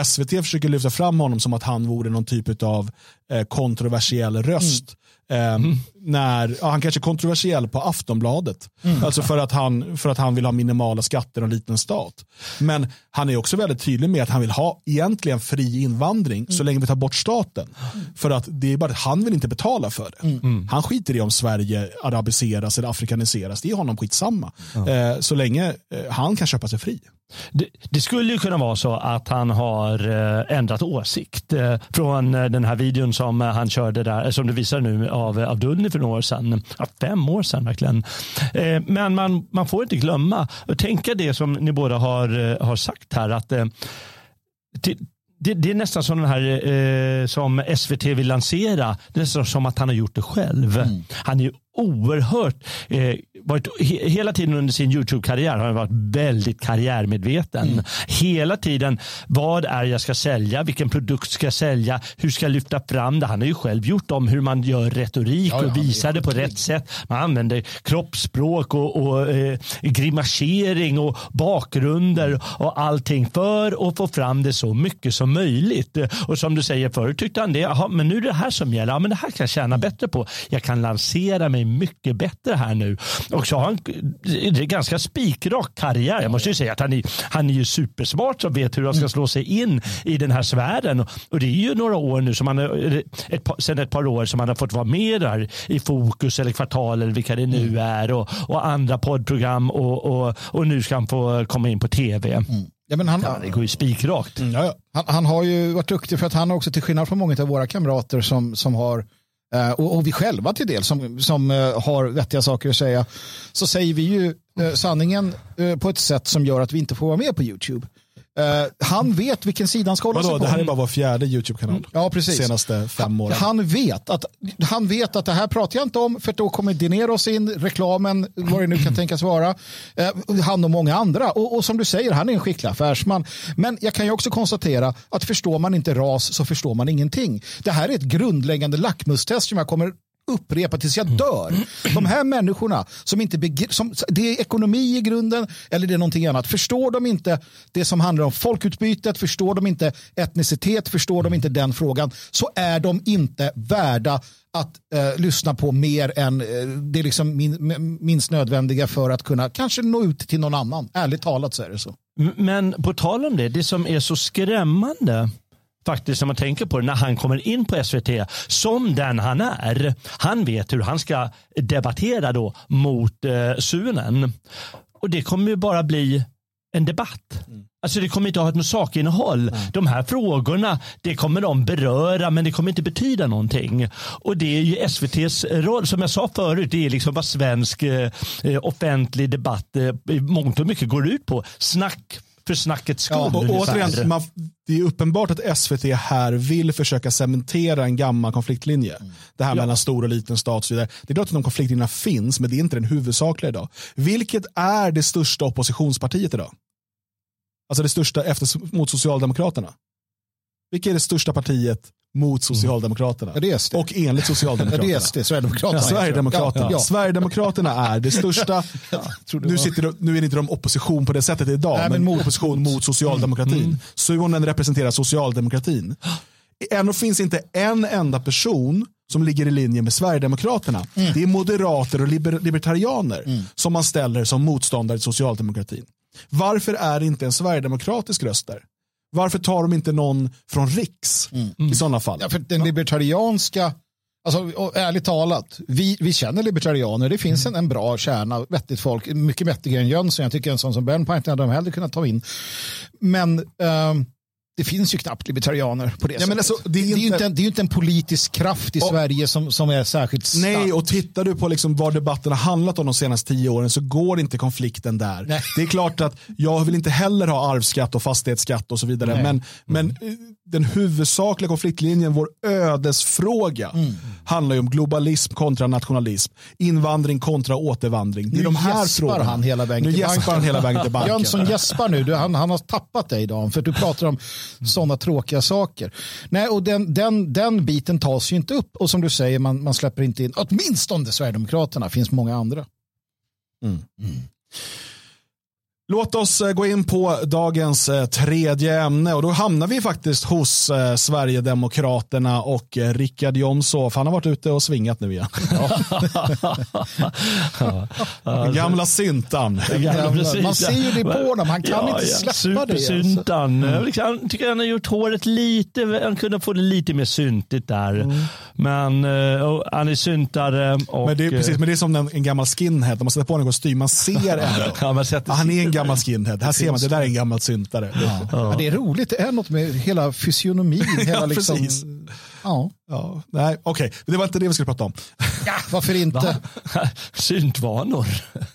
SVT försöker lyfta fram honom som att han vore någon typ av eh, kontroversiell röst. Mm. Mm. När, ja, han kanske är kontroversiell på Aftonbladet. Mm. Alltså för att, han, för att han vill ha minimala skatter och en liten stat. Men han är också väldigt tydlig med att han vill ha egentligen fri invandring så mm. länge vi tar bort staten. För att det är bara att han vill inte betala för det. Mm. Mm. Han skiter i om Sverige arabiseras eller afrikaniseras. Det är honom skitsamma. Eh, så länge eh, han kan köpa sig fri. Det, det, skulle ju kunna vara så att han har eh, ändrat åsikt eh, från eh, den här videon som han körde där, som du visar nu av Abdulni för några år sedan. Fem år sedan verkligen. Men man, man får inte glömma och tänka det som ni båda har, har sagt här att till, det, det, är nästan som den här eh, som SVT vill lansera. Det är nästan som att han har gjort det själv. Mm. Han är oerhört, eh, varit, he, hela tiden under sin YouTube-karriär har han varit väldigt karriärmedveten. Mm. Hela tiden, vad är jag ska sälja? Vilken produkt ska jag sälja? Hur ska jag lyfta fram det? Han har ju själv gjort om hur man gör retorik ja, och visar det på rätt sätt. Man använder kroppsspråk och, och eh, grimasering och bakgrunder och allting för att få fram det så mycket som möjligt. Och som du säger förut tyckte han det, men nu är det här som gäller. Ja, men det här kan jag tjäna bättre på. Jag kan lansera mig är mycket bättre här nu. Och så har han det är ganska spikrak karriär. Jag måste ju säga att han är, han är ju supersmart som vet hur han ska slå sig in i den här sfären. Och det är ju några år nu, som han, ett par, sedan ett par år som han har fått vara med där i Fokus eller Kvartal eller vilka det nu är och, och andra poddprogram och, och, och nu ska han få komma in på tv. Mm. Ja, men han, ja, det går ju spikrakt. Mm, ja, han, han har ju varit duktig för att han också till skillnad från många av våra kamrater som, som har Eh, och, och, vi själva till del som, som uh, har vettiga saker att säga så säger vi ju uh, sanningen uh, på ett sätt som gör att vi inte får vara med på YouTube. Uh, han vet vilken sida han ska hålla Vadå, sig på. Det här är bara vår fjärde YouTube-kanal. Mm. Ja, precis. Senaste fem åren. Han vet, att, han vet att det här pratar jag inte om för då kommer Dineros in, reklamen, vad det nu kan tänkas vara. Uh, han och många andra. Och, och, som du säger, han är en skicklig affärsman. Men jag kan ju också konstatera att förstår man inte ras så förstår man ingenting. Det här är ett grundläggande lackmustest som jag kommer upprepa tills jag dör. De här människorna som inte som, det är ekonomi i grunden eller det är någonting annat. Förstår de inte det som handlar om folkutbytet, förstår de inte etnicitet, förstår de inte den frågan så är de inte värda att eh, lyssna på mer än eh, det är liksom min, minst nödvändiga för att kunna kanske nå ut till någon annan. Ärligt talat så är det så. Men på tal om det, det som är så skrämmande faktiskt när man tänker på det, när han kommer in på SVT som den han är. Han vet hur han ska debattera då mot eh, Sunen. Och det kommer ju bara bli en debatt. Mm. Alltså det kommer inte att ha något sakinnehåll. Mm. De här frågorna det kommer de beröra men det kommer inte betyda någonting. Och det är ju SVTs roll. Som jag sa förut, det är liksom vad svensk eh, offentlig debatt eh, mångt och mycket går ut på. Snack för snackets skull. Ja, och, återigen, man, det är uppenbart att SVT här vill försöka cementera en gammal konfliktlinje. Mm. Det här ja. mellan stor och liten stat och så vidare. Det är klart att de konfliktlinjerna finns, men det är inte den huvudsakliga idag. Vilket är det största oppositionspartiet idag? Alltså det största efter, mot Socialdemokraterna. Vilket är det största partiet mot Socialdemokraterna. Ja, det. Och enligt Socialdemokraterna. Ja, det är SD, Sverigedemokraterna. Ja, Sverigedemokraterna. Ja, Sverigedemokraterna är det största. nu, sitter, nu är inte de opposition på det sättet idag, Nej, men, men opposition mot Socialdemokratin. Mm. Suonen representerar socialdemokratin. Ändå finns inte en enda person som ligger i linje med Sverigedemokraterna. Mm. Det är moderater och liber libertarianer mm. som man ställer som motståndare till socialdemokratin. Varför är det inte en sverigedemokratisk röst där? Varför tar de inte någon från Riks mm. i sådana fall? Ja, för den libertarianska, alltså, ärligt talat, vi, vi känner libertarianer, det finns en, en bra kärna, vettigt folk, mycket bättre än Jönsson, jag tycker en sån som Bernpint hade de hellre kunnat ta in. Men um, det finns ju knappt libertarianer på det ja, sättet. Alltså, det, är inte... Det, är inte en, det är inte en politisk kraft i och, Sverige som, som är särskilt stark. Nej, och tittar du på liksom vad debatten har handlat om de senaste tio åren så går inte konflikten där. Nej. Det är klart att jag vill inte heller ha arvsskatt och fastighetsskatt och så vidare. Nej. Men, men mm. Den huvudsakliga konfliktlinjen, vår ödesfråga, mm. handlar ju om globalism kontra nationalism. Invandring kontra återvandring. Det är nu de här frågorna. han hela vägen nu banken. han hela vägen till banken. Jönsson gäspar nu, du, han, han har tappat dig idag. För du pratar om sådana tråkiga saker. Nej, och den, den, den biten tas ju inte upp. Och som du säger, man, man släpper inte in, åtminstone Sverigedemokraterna, finns många andra. Mm. Låt oss eh, gå in på dagens eh, tredje ämne och då hamnar vi faktiskt hos eh, Sverigedemokraterna och Rickard Jomshof. Han har varit ute och svingat nu igen. Ja. Den gamla syntan. Man ser ju det på honom, han kan ja, inte släppa Supersyntan. det. Alltså. Mm. Jag tycker han har gjort håret lite, han kunde få det lite mer syntigt där. Mm. Men uh, han är syntare. Och, men, det är, precis, men det är som en, en gammal skinhead, man sätter på en kostym, man ser ändå. ja, man han är en gammal skinhead. Här ser man, det där är en gammal syntare. Ja. Ja. det är roligt, det är något med hela fysionomin. Hela liksom, precis. Ja. Ja, nej, okej, okay. det var inte det vi skulle prata om. Ja, varför inte? Syntvanor.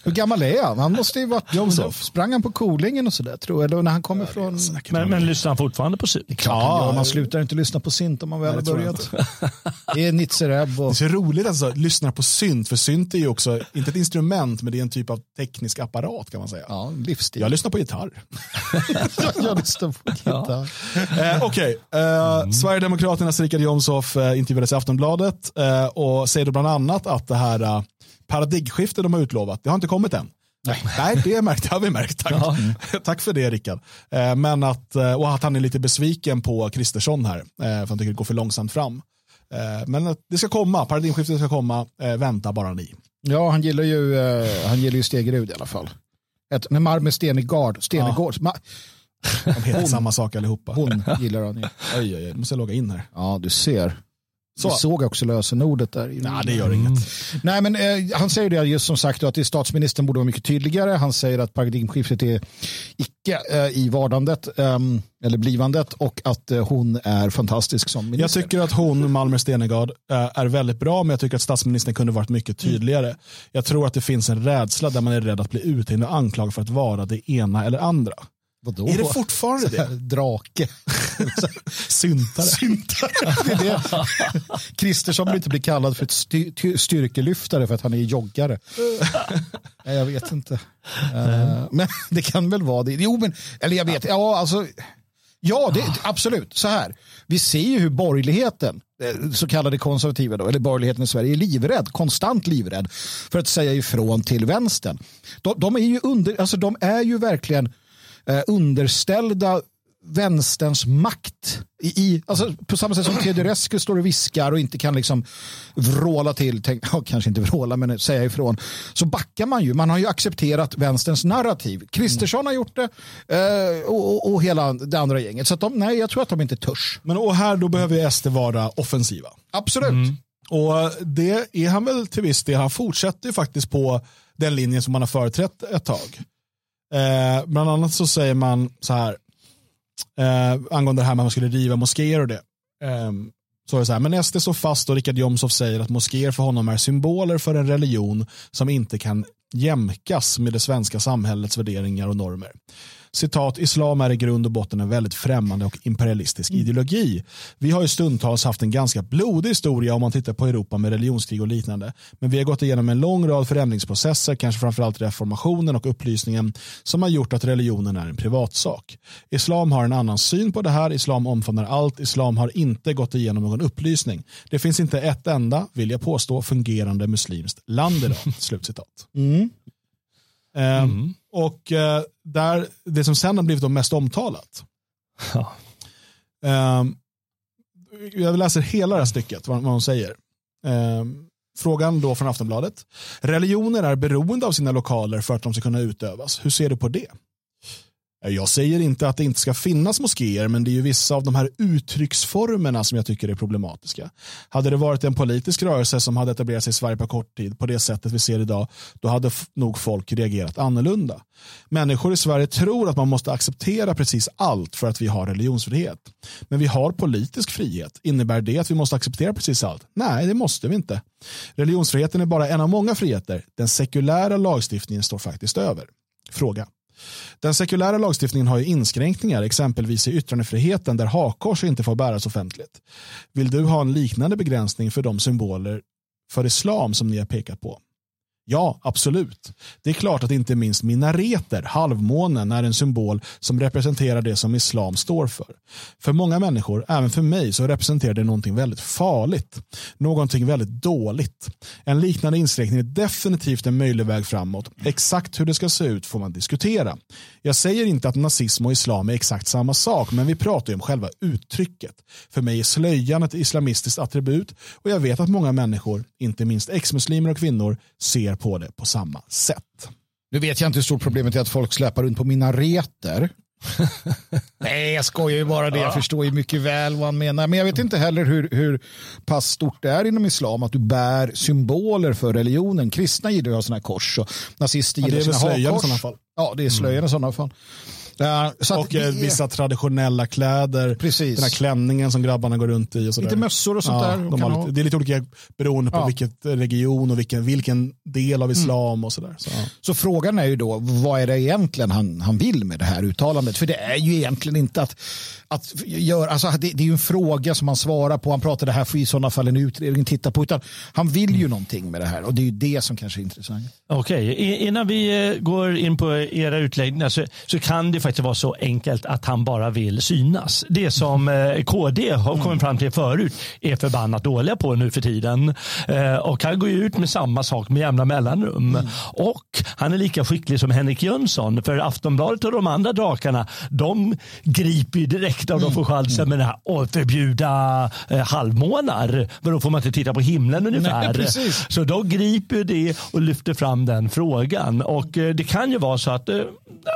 Hur gammal är han? Han måste ju varit Josef. Sprang han på Kolingen och sådär tror jag? Eller när han kommer ja, från... Men, men lyssnar han fortfarande på synt? Ja, ja, man slutar inte lyssna på synt om man väl har börjat. Det är Nitzereb. Och... Det är så roligt att lyssna på synt, för synt är ju också, inte ett instrument, men det är en typ av teknisk apparat kan man säga. Ja, livsstil. Jag lyssnar på gitarr. jag lyssnar på gitarr. eh, Okej, okay. eh, mm. Sverigedemokraternas Richard Jomshof intervjuades i Aftonbladet eh, och säger då bland annat att det här eh, paradigmskiftet de har utlovat, det har inte kommit än. Nej, Nej det, märkt, det har vi märkt. Tack, ja. Tack för det Rickard. Men att, och att han är lite besviken på Kristersson här, för han tycker det går för långsamt fram. Eh, men det ska komma, paradigmskiftet ska komma, eh, vänta bara ni. Ja, han gillar ju, han gillar ju Stegerud i alla fall. Ett, med Marme Stenegard, Stenegård. Ja. De heter hon, samma sak allihopa. Hon gillar han ju. Oj, oj, oj, nu måste jag logga in här. Ja, du ser. Så. Vi såg också lösenordet där. Nej, det gör inget. Nej, men eh, han säger det just som sagt att statsministern borde vara mycket tydligare. Han säger att paradigmskiftet är icke eh, i vardandet eh, eller blivandet och att eh, hon är fantastisk som minister. Jag tycker att hon, Malmer Stenegard, eh, är väldigt bra, men jag tycker att statsministern kunde varit mycket tydligare. Mm. Jag tror att det finns en rädsla där man är rädd att bli uthängd och anklagad för att vara det ena eller andra. Vadå? Är det fortfarande det? Drake. Syntare. Syntare. Det är det. Kristersson vill inte bli kallad för ett styrkelyftare för att han är joggare. Nej, jag vet inte. Uh, men det kan väl vara det. Jo, men, eller jag vet. Ja, alltså. Ja, det, absolut. Så här. Vi ser ju hur borgerligheten, eh, så kallade konservativa, då, eller borgerligheten i Sverige, är livrädd, konstant livrädd för att säga ifrån till vänstern. De, de är ju under, alltså de är ju verkligen eh, underställda vänsterns makt. I, i, alltså på samma sätt som Teodorescu står och viskar och inte kan liksom vråla till, tänk, ja, kanske inte vråla men säga ifrån, så backar man ju. Man har ju accepterat vänsterns narrativ. Kristersson har gjort det eh, och, och, hela det andra gänget. Så att de, nej, jag tror att de inte törs. Men och här då behöver SD vara offensiva. Absolut. Mm. Och det är han väl till viss del. Han fortsätter ju faktiskt på den linjen som han har företrätt ett tag. Eh, bland annat så säger man så här, eh, angående det här med att man skulle riva moskéer och det. Eh, så är det så här, men SD står fast och Richard Jomshof säger att moskéer för honom är symboler för en religion som inte kan jämkas med det svenska samhällets värderingar och normer citat, islam är i grund och botten en väldigt främmande och imperialistisk mm. ideologi. Vi har ju stundtals haft en ganska blodig historia om man tittar på Europa med religionskrig och liknande. Men vi har gått igenom en lång rad förändringsprocesser, kanske framförallt reformationen och upplysningen, som har gjort att religionen är en privatsak. Islam har en annan syn på det här, islam omfamnar allt, islam har inte gått igenom någon upplysning. Det finns inte ett enda, vill jag påstå, fungerande muslimskt land idag. Slutcitat. Mm. Mm. Och uh, där, det som sen har blivit mest omtalat. Ja. Um, jag läser hela det här stycket, vad, vad hon säger. Um, frågan då från Aftonbladet. Religioner är beroende av sina lokaler för att de ska kunna utövas. Hur ser du på det? Eh, jag säger inte att det inte ska finnas moskéer, men det är ju vissa av de här uttrycksformerna som jag tycker är problematiska. Hade det varit en politisk rörelse som hade etablerat sig i Sverige på kort tid på det sättet vi ser idag, då hade nog folk reagerat annorlunda. Människor i Sverige tror att man måste acceptera precis allt för att vi har religionsfrihet. Men vi har politisk frihet. Innebär det att vi måste acceptera precis allt? Nej, det måste vi inte. Religionsfriheten är bara en av många friheter. Den sekulära lagstiftningen står faktiskt över. Fråga. Den sekulära lagstiftningen har ju inskränkningar, exempelvis i yttrandefriheten där hakkors inte får bäras offentligt. Vill du ha en liknande begränsning för de symboler för islam som ni har pekat på? Ja, absolut. Det är klart att inte minst minareter, halvmånen, är en symbol som representerar det som islam står för. För många människor, även för mig, så representerar det någonting väldigt farligt. Någonting väldigt dåligt. En liknande inskränkning är definitivt en möjlig väg framåt. Exakt hur det ska se ut får man diskutera. Jag säger inte att nazism och islam är exakt samma sak, men vi pratar ju om själva uttrycket. För mig är slöjan ett islamistiskt attribut och jag vet att många människor, inte minst ex-muslimer och kvinnor, ser på det på samma sätt. Nu vet jag inte hur stort problemet är att folk släpar runt på minareter. Nej, jag skojar ju bara det. Jag förstår ju mycket väl vad han menar. Men jag vet inte heller hur, hur pass stort det är inom islam att du bär symboler för religionen. Kristna gillar ju att ha sådana kors och nazister gillar ja, sina hakkors. Ja, det är slöjan mm. i sådana fall. Ja, och eh, det... vissa traditionella kläder. Precis. Den här klänningen som grabbarna går runt i. Och lite mössor och sånt ja, där. De lite, det är lite olika beroende på ja. vilket region och vilken, vilken del av islam mm. och sådär. Så, ja. så frågan är ju då, vad är det egentligen han, han vill med det här uttalandet? För det är ju egentligen inte att, att göra, alltså det, det är ju en fråga som han svarar på. Han pratar det här får i sådana fall en utredning titta på. Utan han vill ju mm. någonting med det här och det är ju det som kanske är intressant. Okej, okay. innan vi eh, går in på era utläggningar så, så kan det faktiskt vara så enkelt att han bara vill synas. Det som eh, KD har kommit mm. fram till förut är förbannat dåliga på nu för tiden. Eh, och han går ut med samma sak med jämna mellanrum. Mm. Och han är lika skicklig som Henrik Jönsson. För Aftonbladet och de andra drakarna, de griper ju direkt om de får chansen med det här att förbjuda eh, halvmånar. Men då får man inte titta på himlen ungefär. Nej, så de griper det och lyfter fram den frågan. Och det kan ju vara så att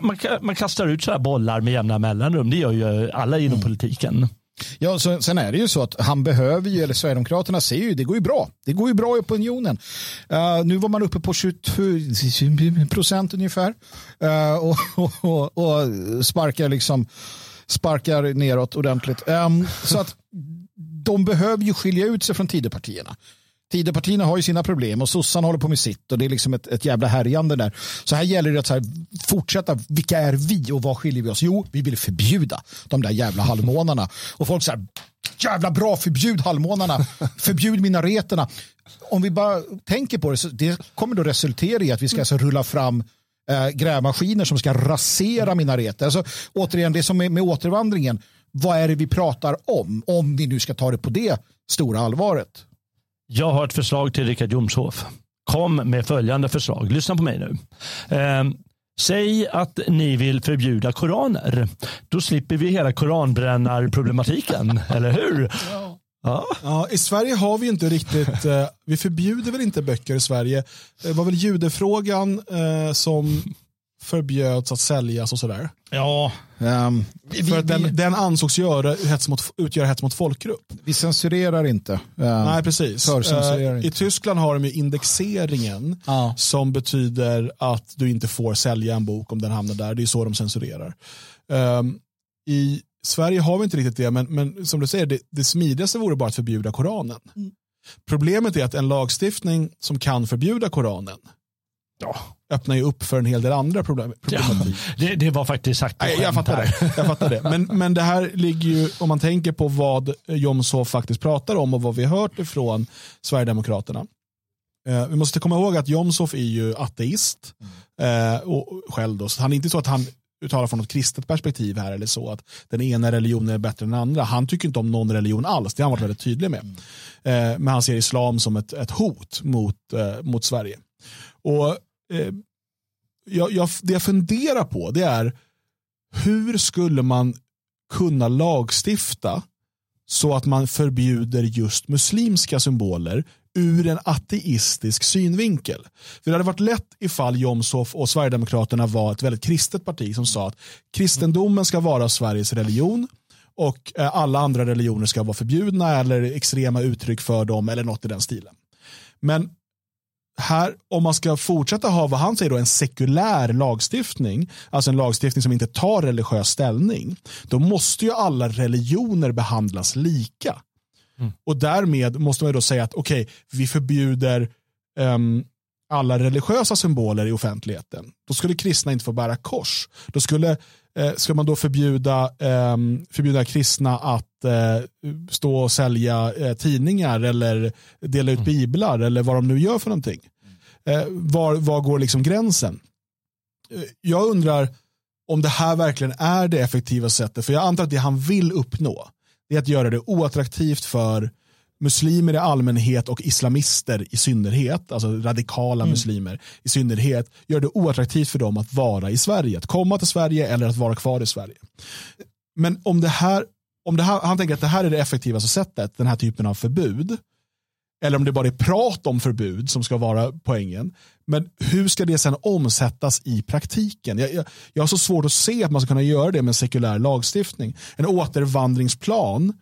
man, man kastar ut så här bollar med jämna mellanrum. Det gör ju alla inom mm. politiken. Ja, så, sen är det ju så att han behöver ju, eller Sverigedemokraterna ser ju, det går ju bra. Det går ju bra i opinionen. Uh, nu var man uppe på 22 procent ungefär uh, och, och, och, och, sparkar liksom sparkar neråt ordentligt. Um, så att de behöver ju skilja ut sig från Tidöpartierna. Tidöpartierna har ju sina problem och sossarna håller på med sitt och det är liksom ett, ett jävla härjande där. Så här gäller det att här, fortsätta, vilka är vi och vad skiljer vi oss? Jo, vi vill förbjuda de där jävla halvmånarna. Och folk säger jävla bra, förbjud halvmånarna, förbjud minareterna. Om vi bara tänker på det, så det kommer då resultera i att vi ska alltså rulla fram eh, grävmaskiner som ska rasera minareter. Alltså, återigen, det som är med återvandringen, vad är det vi pratar om? Om vi nu ska ta det på det stora allvaret. Jag har ett förslag till Richard Jomshof. Kom med följande förslag. Lyssna på mig nu. Eh, säg att ni vill förbjuda koraner. Då slipper vi hela koranbrännarproblematiken, eller hur? Ja. ja. I Sverige har vi inte riktigt, eh, vi förbjuder väl inte böcker i Sverige. Det var väl judefrågan eh, som förbjöds att säljas och sådär. Ja. Um, för att den, den ansågs göra hets mot, utgöra hets mot folkgrupp. Vi censurerar inte. Um, Nej, precis. Uh, I Tyskland har de indexeringen ah. som betyder att du inte får sälja en bok om den hamnar där. Det är så de censurerar. Um, I Sverige har vi inte riktigt det, men, men som du säger, det, det smidigaste vore bara att förbjuda Koranen. Mm. Problemet är att en lagstiftning som kan förbjuda Koranen ja, öppnar ju upp för en hel del andra problem. Ja, det, det, var faktiskt sagt Nej, jag fattar det. Jag fattar det. Men, men det här ligger ju, om man tänker på vad Jomshof faktiskt pratar om och vad vi har hört ifrån Sverigedemokraterna. Eh, vi måste komma ihåg att Jomshof är ju ateist eh, och själv då, så han är inte så att han uttalar från ett kristet perspektiv här eller så att den ena religionen är bättre än den andra. Han tycker inte om någon religion alls, det har han varit väldigt tydlig med. Eh, men han ser islam som ett, ett hot mot, eh, mot Sverige. Och eh, jag, jag, det jag funderar på det är hur skulle man kunna lagstifta så att man förbjuder just muslimska symboler ur en ateistisk synvinkel. För det hade varit lätt ifall Jomshof och Sverigedemokraterna var ett väldigt kristet parti som sa att kristendomen ska vara Sveriges religion och eh, alla andra religioner ska vara förbjudna eller extrema uttryck för dem eller något i den stilen. Men här, om man ska fortsätta ha vad han säger då, en sekulär lagstiftning, alltså en lagstiftning som inte tar religiös ställning, då måste ju alla religioner behandlas lika. Mm. Och därmed måste man då säga att okej, okay, vi förbjuder um, alla religiösa symboler i offentligheten. Då skulle kristna inte få bära kors. Då skulle eh, ska man då förbjuda, eh, förbjuda kristna att eh, stå och sälja eh, tidningar eller dela ut mm. biblar eller vad de nu gör för någonting. Eh, var, var går liksom gränsen? Jag undrar om det här verkligen är det effektiva sättet. För jag antar att det han vill uppnå är att göra det oattraktivt för muslimer i allmänhet och islamister i synnerhet, alltså radikala mm. muslimer i synnerhet, gör det oattraktivt för dem att vara i Sverige, att komma till Sverige eller att vara kvar i Sverige. Men om det här, om det här, han tänker att det här är det effektivaste sättet, den här typen av förbud, eller om det bara är prat om förbud som ska vara poängen. Men hur ska det sen omsättas i praktiken? Jag, jag, jag har så svårt att se att man ska kunna göra det med sekulär lagstiftning. En återvandringsplan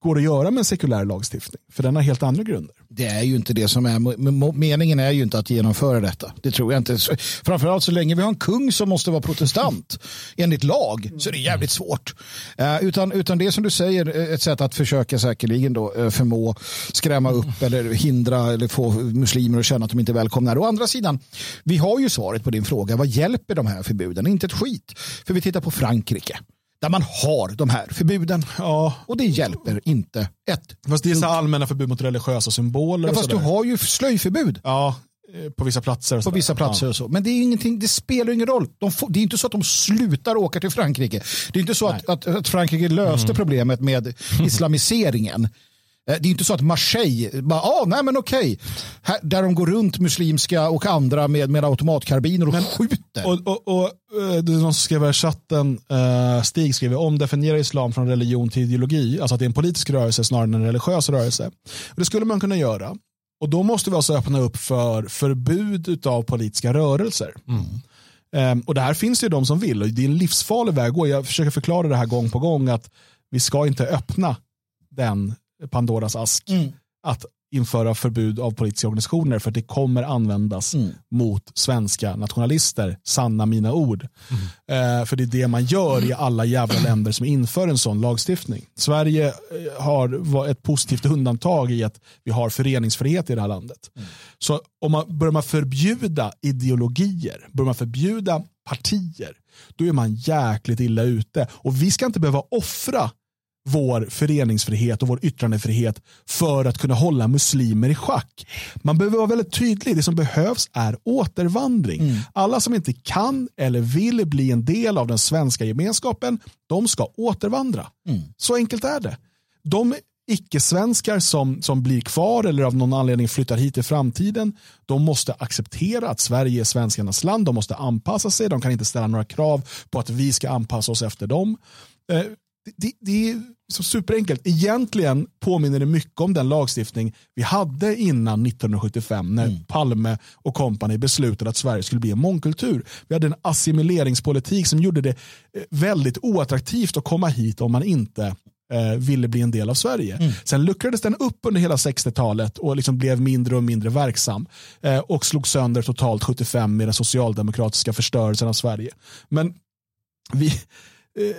går att göra med en sekulär lagstiftning. För den har helt andra grunder. Det är ju inte det som är, meningen är ju inte att genomföra detta. Det tror jag inte. Framförallt så länge vi har en kung som måste vara protestant enligt lag så är det jävligt svårt. Eh, utan, utan det som du säger, eh, ett sätt att försöka säkerligen då eh, förmå skrämma upp eller hindra eller få muslimer att känna att de inte är välkomna. Å andra sidan, vi har ju svaret på din fråga. Vad hjälper de här förbuden? Inte ett skit. För vi tittar på Frankrike där man har de här förbuden. Ja. Och det hjälper inte ett. Fast det är så allmänna förbud mot religiösa symboler. Ja, fast du har ju slöjförbud. Ja, Eh, på vissa platser. På vissa platser ja. och så. Men det, är ingenting, det spelar ingen roll. De får, det är inte så att de slutar åka till Frankrike. Det är inte så att, att, att, Frankrike löste mm. problemet med islamiseringen. Eh, det är inte så att Marseille, bara, ah, nej men okej, Här, där de går runt muslimska och andra med, med automatkarbiner och men, skjuter. Och, och, och eh, det är någon som skrev i chatten, uh, Stig skriver, omdefiniera islam från religion till ideologi, alltså att det är en politisk rörelse snarare än en religiös rörelse. Och det skulle man kunna göra. Och då måste vi alltså öppna upp för förbud av politiska rörelser. Mm. Um, och det här finns det ju de som vill och det är en livsfarlig väg att gå. Jag försöker förklara det här gång på gång att vi ska inte öppna den Pandoras ask. Mm. Att införa förbud av politiska organisationer för att det kommer användas mm. mot svenska nationalister. Sanna mina ord. Mm. Eh, för det är det man gör i alla jävla länder som inför en sån lagstiftning. Sverige eh, har ett positivt undantag i att vi har föreningsfrihet i det här landet. Mm. Så om man börjar man förbjuda ideologier, börjar man förbjuda partier, då är man jäkligt illa ute. Och vi ska inte behöva offra vår föreningsfrihet och vår yttrandefrihet för att kunna hålla muslimer i schack. Man behöver vara väldigt tydlig. Det som behövs är återvandring. Mm. Alla som inte kan eller vill bli en del av den svenska gemenskapen, de ska återvandra. Mm. Så enkelt är det. De icke-svenskar som, som blir kvar eller av någon anledning flyttar hit i framtiden, de måste acceptera att Sverige är svenskarnas land. De måste anpassa sig. De kan inte ställa några krav på att vi ska anpassa oss efter dem. Det, det är så superenkelt. Egentligen påminner det mycket om den lagstiftning vi hade innan 1975 när mm. Palme och kompani beslutade att Sverige skulle bli en mångkultur. Vi hade en assimileringspolitik som gjorde det eh, väldigt oattraktivt att komma hit om man inte eh, ville bli en del av Sverige. Mm. Sen luckrades den upp under hela 60-talet och liksom blev mindre och mindre verksam eh, och slog sönder totalt 75 med den socialdemokratiska förstörelsen av Sverige. Men vi, eh,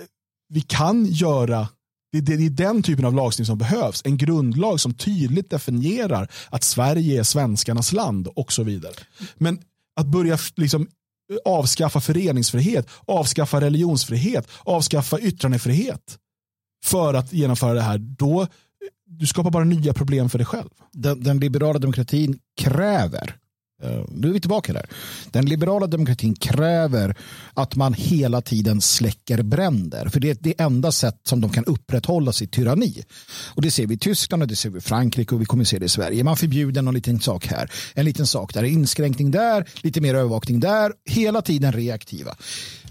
vi kan göra det, det, det är den typen av lagstiftning som behövs. En grundlag som tydligt definierar att Sverige är svenskarnas land och så vidare. Men att börja liksom eh, avskaffa föreningsfrihet, avskaffa religionsfrihet, avskaffa yttrandefrihet för att genomföra det här, då eh, du skapar bara nya problem för dig själv. Den, den liberala demokratin kräver Eh, nu är vi tillbaka där. Den liberala demokratin kräver att man hela tiden släcker bränder. För det är det enda sätt som de kan upprätthålla sitt tyranni. Och det ser vi i Tyskland och det ser vi i Frankrike och vi kommer se det i Sverige. Man förbjuder någon liten sak här, en liten sak där, inskränkning där, lite mer övervakning där. Hela tiden reaktiva.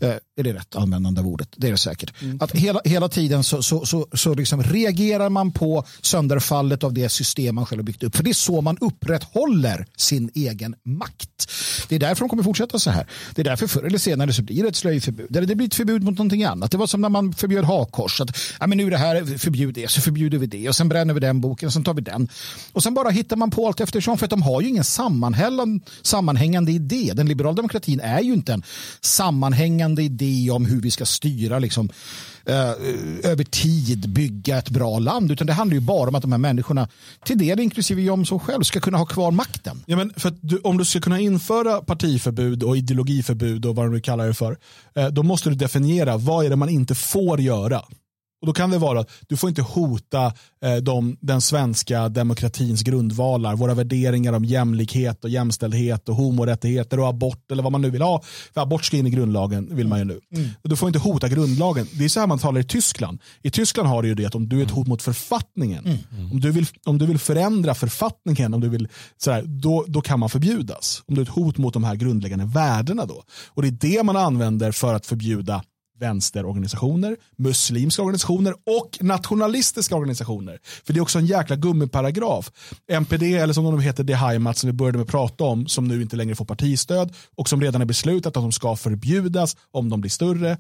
Eh, är det rätt användande av ordet? Det är det säkert. Mm. Att hela, hela tiden så, så, så, så liksom reagerar man på sönderfallet av det system man själv har byggt upp. För det är så man upprätthåller sin egen makt. Det är därför de kommer fortsätta så här. Det är därför förr eller senare så blir det ett slöjförbud. Eller det blir ett förbud mot någonting annat. Det var som när man förbjöd hakkors. Att, ja, men nu är det här förbjud det, så förbjuder vi det. Och sen bränner vi den boken och sen tar vi den. Och sen bara hittar man på allt eftersom. För att de har ju ingen sammanhängande idé. Den liberala demokratin är ju inte en sammanhängande idé om hur vi ska styra liksom, eh, över tid bygga ett bra land. Utan det handlar ju bara om att de här människorna, till del inklusive Jomshof själv, ska kunna ha kvar makten. Ja, men för du, om du ska kunna införa partiförbud och ideologiförbud och vad du kallar det för, eh, då måste du definiera vad är det man inte får göra. Och Då kan det vara att du får inte hota eh, de, den svenska demokratins grundvalar, våra värderingar om jämlikhet och jämställdhet och homorättigheter och abort eller vad man nu vill ha. För abort ska in i grundlagen vill man ju nu. Mm. Du får inte hota grundlagen. Det är så här man talar i Tyskland. I Tyskland har du ju det att om du är ett hot mot författningen, mm. Mm. Om, du vill, om du vill förändra författningen, om du vill, sådär, då, då kan man förbjudas. Om du är ett hot mot de här grundläggande värdena då. Och det är det man använder för att förbjuda vänsterorganisationer, muslimska organisationer och nationalistiska organisationer. För det är också en jäkla gummiparagraf. MPD, eller som de heter, det Heimat som vi började med att prata om, som nu inte längre får partistöd och som redan är beslutat att de ska förbjudas om de blir större.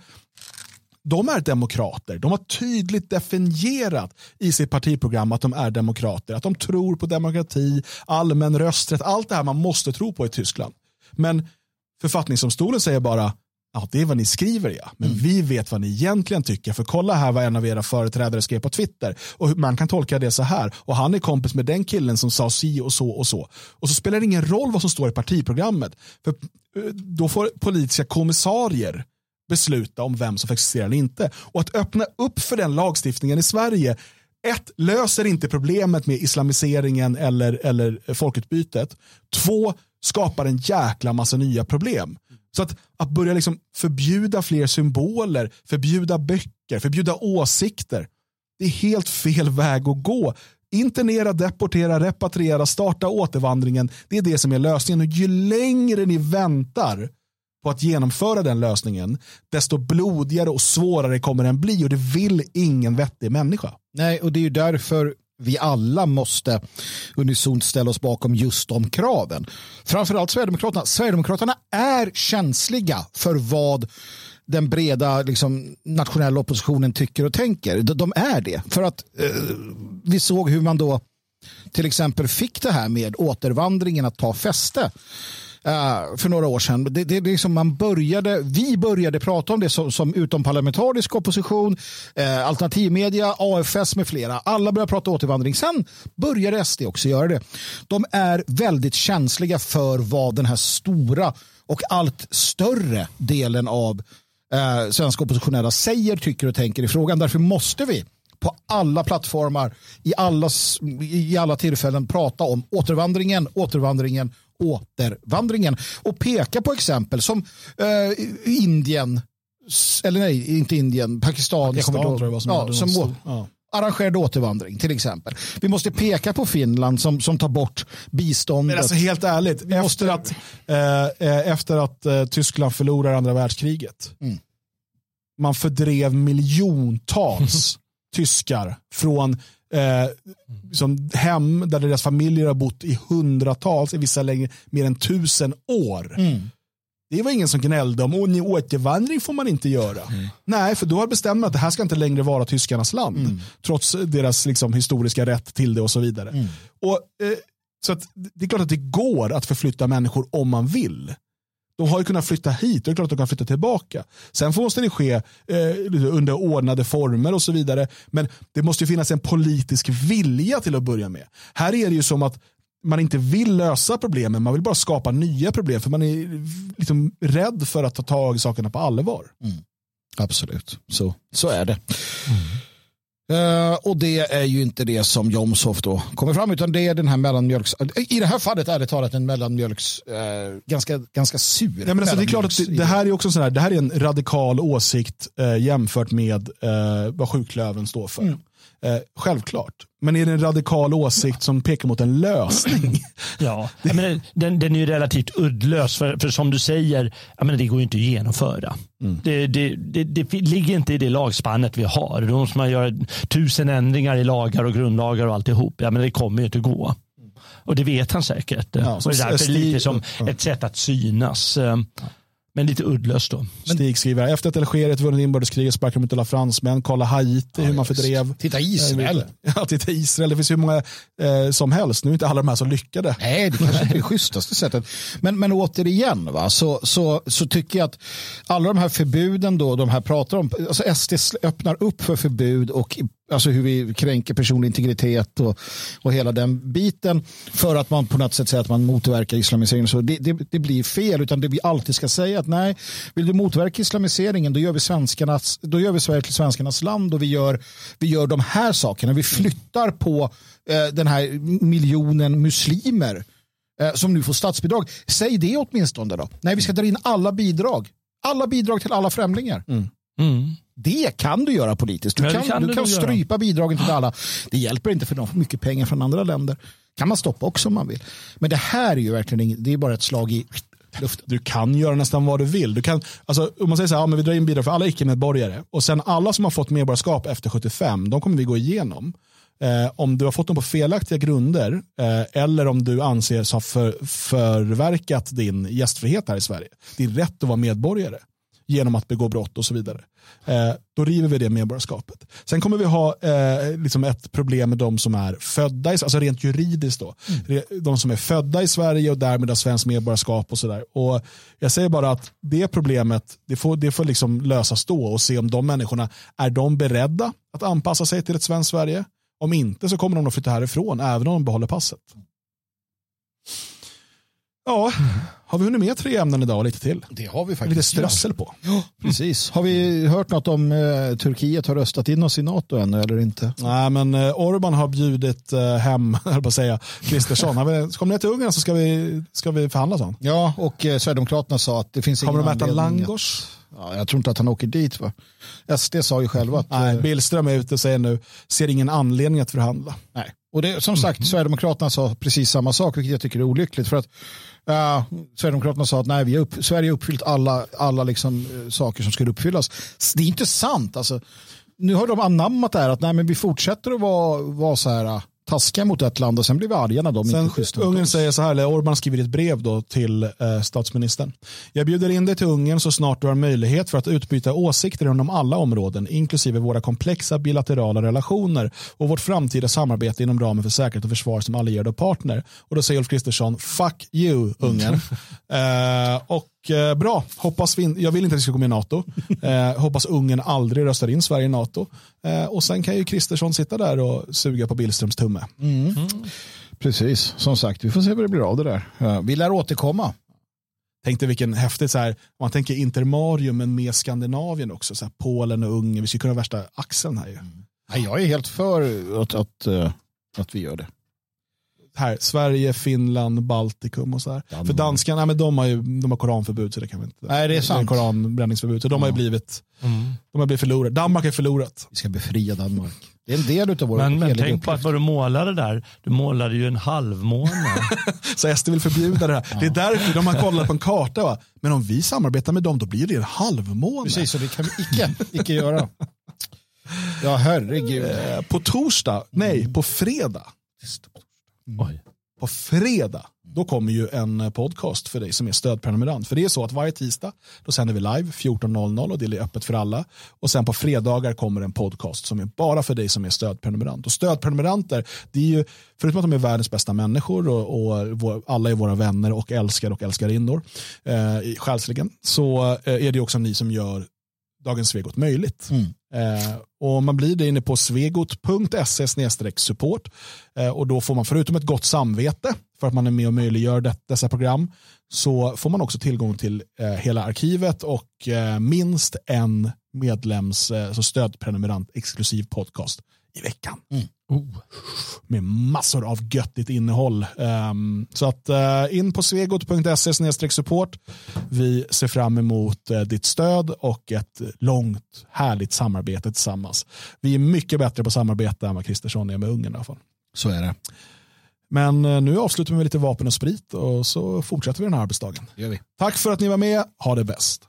De är demokrater. De har tydligt definierat i sitt partiprogram att de är demokrater. Att de tror på demokrati, allmän rösträtt, allt det här man måste tro på i Tyskland. Men författningsdomstolen säger bara Ja, det är vad ni skriver ja. Men mm. vi vet vad ni egentligen tycker. För kolla här vad en av era företrädare skrev på Twitter. Och man kan tolka det så här. Och han är kompis med den killen som sa si och så och så. Och så spelar det ingen roll vad som står i partiprogrammet. För eh, då får politiska kommissarier besluta om vem som får existera eller inte. Och att öppna upp för den lagstiftningen i Sverige ett, löser inte problemet med islamiseringen eller, eller folkutbytet. Två, skapar en jäkla massa nya problem. Så att, att börja liksom förbjuda fler symboler, förbjuda böcker, förbjuda åsikter. Det är helt fel väg att gå. Internera, deportera, repatriera, starta återvandringen. Det är det som är lösningen. Och ju längre ni väntar på att genomföra den lösningen, desto blodigare och svårare kommer den bli. Och det vill ingen vettig människa. Nej, och det är ju därför vi alla måste unisont ställa oss bakom just de kraven. Framförallt Sverigedemokraterna. Sverigedemokraterna är känsliga för vad den breda liksom, nationella oppositionen tycker och tänker. De är det. För att eh, vi såg hur man då till exempel fick det här med återvandringen att ta fäste. Uh, för några år sedan. Det, det, det liksom man började, vi började prata om det som, som utomparlamentarisk opposition, uh, alternativmedia, AFS med flera. Alla började prata återvandring. Sen började SD också göra det. De är väldigt känsliga för vad den här stora och allt större delen av eh, svenska oppositionella säger, tycker och tänker i frågan. Därför måste vi på alla plattformar i alla, i alla tillfällen prata om återvandringen, återvandringen återvandringen och peka på exempel som eh, Indien, eller nej, inte Indien, Pakistan, Pakistan jag var som, ja, som ja. arrangerade återvandring till exempel. Vi måste peka på Finland som, som tar bort biståndet. Men alltså helt ärligt, efter måste... att, eh, eh, efter att eh, Tyskland förlorar andra världskriget, mm. man fördrev miljontals tyskar från eh, liksom hem där deras familjer har bott i hundratals, i vissa längre mer än tusen år. Mm. Det var ingen som gnällde om att återvandring får man inte göra. Mm. Nej, för då har bestämt att det här ska inte längre vara tyskarnas land. Mm. Trots deras liksom, historiska rätt till det och så vidare. Mm. Och, eh, så att, det är klart att det går att förflytta människor om man vill. De har ju kunnat flytta hit och det är klart att de kan flytta tillbaka. Sen måste det ske eh, under ordnade former och så vidare. Men det måste finnas en politisk vilja till att börja med. Här är det ju som att man inte vill lösa problemen, man vill bara skapa nya problem för man är liksom rädd för att ta tag i sakerna på allvar. Mm. Absolut, så, så är det. Mm. Uh, och det är ju inte det som Jomshof då kommer fram utan det är den här mellanmjölks... I det här fallet är det talat en mellanmjölks... Uh, ganska, ganska sur ja, men alltså, Det är klart att det, det, här är också sån här, det här är en radikal åsikt uh, jämfört med vad sjuklöven står för. Mm. Eh, självklart. Men är det en radikal åsikt som pekar mot en lösning? ja, men den, den är ju relativt uddlös. För, för som du säger, men det går ju inte att genomföra. Mm. Det, det, det, det, ligger inte i det lagspannet vi har. Då måste man göra tusen ändringar i lagar och grundlagar och alltihop. Ja, men det kommer ju inte gå. Och det vet han säkert. Ja, och det är därför lite som ett sätt att synas. Ja. Men lite uddlöst då. Stig skriver, efter att Algeriet vunnit inbördeskriget sparkade de ut alla fransmän. Kolla Haiti, ja, hur man fördrev. Titta Israel. Ja, titta Israel. Det finns hur många eh, som helst. Nu är inte alla de här så lyckade. Nej, det kanske inte är det schysstaste sättet. Men, men återigen, va, så, så, så tycker jag att alla de här förbuden då, de här pratar om, alltså SD öppnar upp för förbud och Alltså hur vi kränker personlig integritet och, och hela den biten. För att man på något sätt säger att man motverkar islamiseringen. Så det, det, det, blir fel. Utan det vi alltid ska säga att nej, vill du motverka islamiseringen då gör vi, svenskarnas, då gör vi Sverige till svenskarnas land och vi gör, vi gör de här sakerna. Vi flyttar på eh, den här miljonen muslimer eh, som nu får statsbidrag. Säg det åtminstone då. Nej, vi ska dra in alla bidrag. Alla bidrag till alla främlingar. Mm. Mm. Det kan du göra politiskt. Du kan, kan, du, du kan strypa göra. bidragen till alla. Det hjälper inte för de får mycket pengar från andra länder. kan man stoppa också om man vill. Men det här är ju verkligen det är bara ett slag i luften. Du kan göra nästan vad du vill. Du kan, alltså, om man säger så här, ja, men vi drar in bidrag för alla icke-medborgare och sen alla som har fått medborgarskap efter 75, de kommer vi gå igenom. Eh, om du har fått dem på felaktiga grunder eh, eller om du anses ha för, förverkat din gästfrihet här i Sverige, din rätt att vara medborgare genom att begå brott och så vidare. Eh, då river vi det medborgarskapet. Sen kommer vi ha eh, liksom ett problem med de som är födda, i, alltså rent juridiskt då. Mm. De som är födda i Sverige och därmed har svenskt medborgarskap och sådär. Jag säger bara att det problemet, det får, det får liksom lösas då och se om de människorna, är de beredda att anpassa sig till ett svenskt Sverige? Om inte så kommer de att flytta härifrån, även om de behåller passet. Ja, har vi hunnit med tre ämnen idag och lite till? Det har vi faktiskt. Lite strössel på. Ja, precis. Har vi hört något om eh, Turkiet har röstat in oss i NATO ännu eller inte? Nej, men eh, Orban har bjudit eh, hem, höll på att säga, Kristersson. Kom ner till Ungern så ska vi, ska vi förhandla sånt. Ja, och eh, Sverigedemokraterna sa att det finns Kommer ingen de äta langos? Ja, jag tror inte att han åker dit. Va? SD sa ju själva att... Nej, Billström är ute och säger nu, ser ingen anledning att förhandla. Nej. Och det, som sagt, mm. Sverigedemokraterna sa precis samma sak, vilket jag tycker är olyckligt. För att uh, Sverigedemokraterna sa att nej, vi upp, Sverige har uppfyllt alla, alla liksom, uh, saker som skulle uppfyllas. Det är inte sant. Alltså, nu har de anammat det här att nej, men vi fortsätter att vara, vara så här uh, taskiga mot ett land och sen blir vi arga när de sen, inte schyssta Ungern säger så här, eller Orban skriver ett brev då till eh, statsministern. Jag bjuder in dig till Ungern så snart du har möjlighet för att utbyta åsikter inom alla områden, inklusive våra komplexa bilaterala relationer och vårt framtida samarbete inom ramen för säkerhet och försvar som allierade och partner. Och då säger Ulf Kristersson, fuck you Ungern. eh, och eh, bra, hoppas vi, jag vill inte att vi ska gå med i NATO. Eh, hoppas Ungern aldrig röstar in Sverige i NATO. Eh, och sen kan ju Kristersson sitta där och suga på Billströms tumme. Mm. Mm. Precis, som sagt, vi får se vad det blir av det där. vi lär återkomma. Tänkte vilken häftigt, så här, man tänker intermarium men med Skandinavien också, så här, Polen och Ungern, vi skulle kunna ha värsta axeln här ju. Mm. jag är helt för att, att, eh, att vi gör det här, Sverige, Finland, Baltikum och så här. För danskarna, nej, de har ju de har koranförbud så det kan vi inte. Nej, det är sant. Koranbränningsförbud. Så de har ju blivit, mm. de har blivit förlorade. Danmark har förlorat. Vi ska befria Danmark. Det är en del av våra Men, men tänk på att vad du målade där. Du målade ju en halvmåne. så SD vill förbjuda det här. Ja. Det är därför de har kollat på en karta. Va? Men om vi samarbetar med dem då blir det en halvmåne. Precis, och det kan vi icke, icke göra. Ja, herregud. Eh, på torsdag, nej, på fredag. Mm. På fredag då kommer ju en podcast för dig som är stödprenumerant. För det är så att varje tisdag då sänder vi live 14.00 och det är öppet för alla. Och sen på fredagar kommer en podcast som är bara för dig som är stödprenumerant. Och stödprenumeranter, det är ju, förutom att de är världens bästa människor och, och vår, alla är våra vänner och älskar och älskarinnor eh, själsligen, så eh, är det också ni som gör Dagens Svegot möjligt. Mm. Eh, och man blir det inne på svegot.se support eh, och då får man förutom ett gott samvete för att man är med och möjliggör det, dessa program så får man också tillgång till eh, hela arkivet och minst en medlems eh, så stödprenumerant exklusiv podcast i veckan. Mm. Oh. Med massor av göttigt innehåll. Um, så att uh, in på svegot.se support. Vi ser fram emot uh, ditt stöd och ett långt härligt samarbete tillsammans. Vi är mycket bättre på samarbete än vad Kristersson är med Ungern i alla fall. Så är det. Men uh, nu avslutar vi med lite vapen och sprit och så fortsätter vi den här arbetsdagen. Gör vi. Tack för att ni var med. Ha det bäst.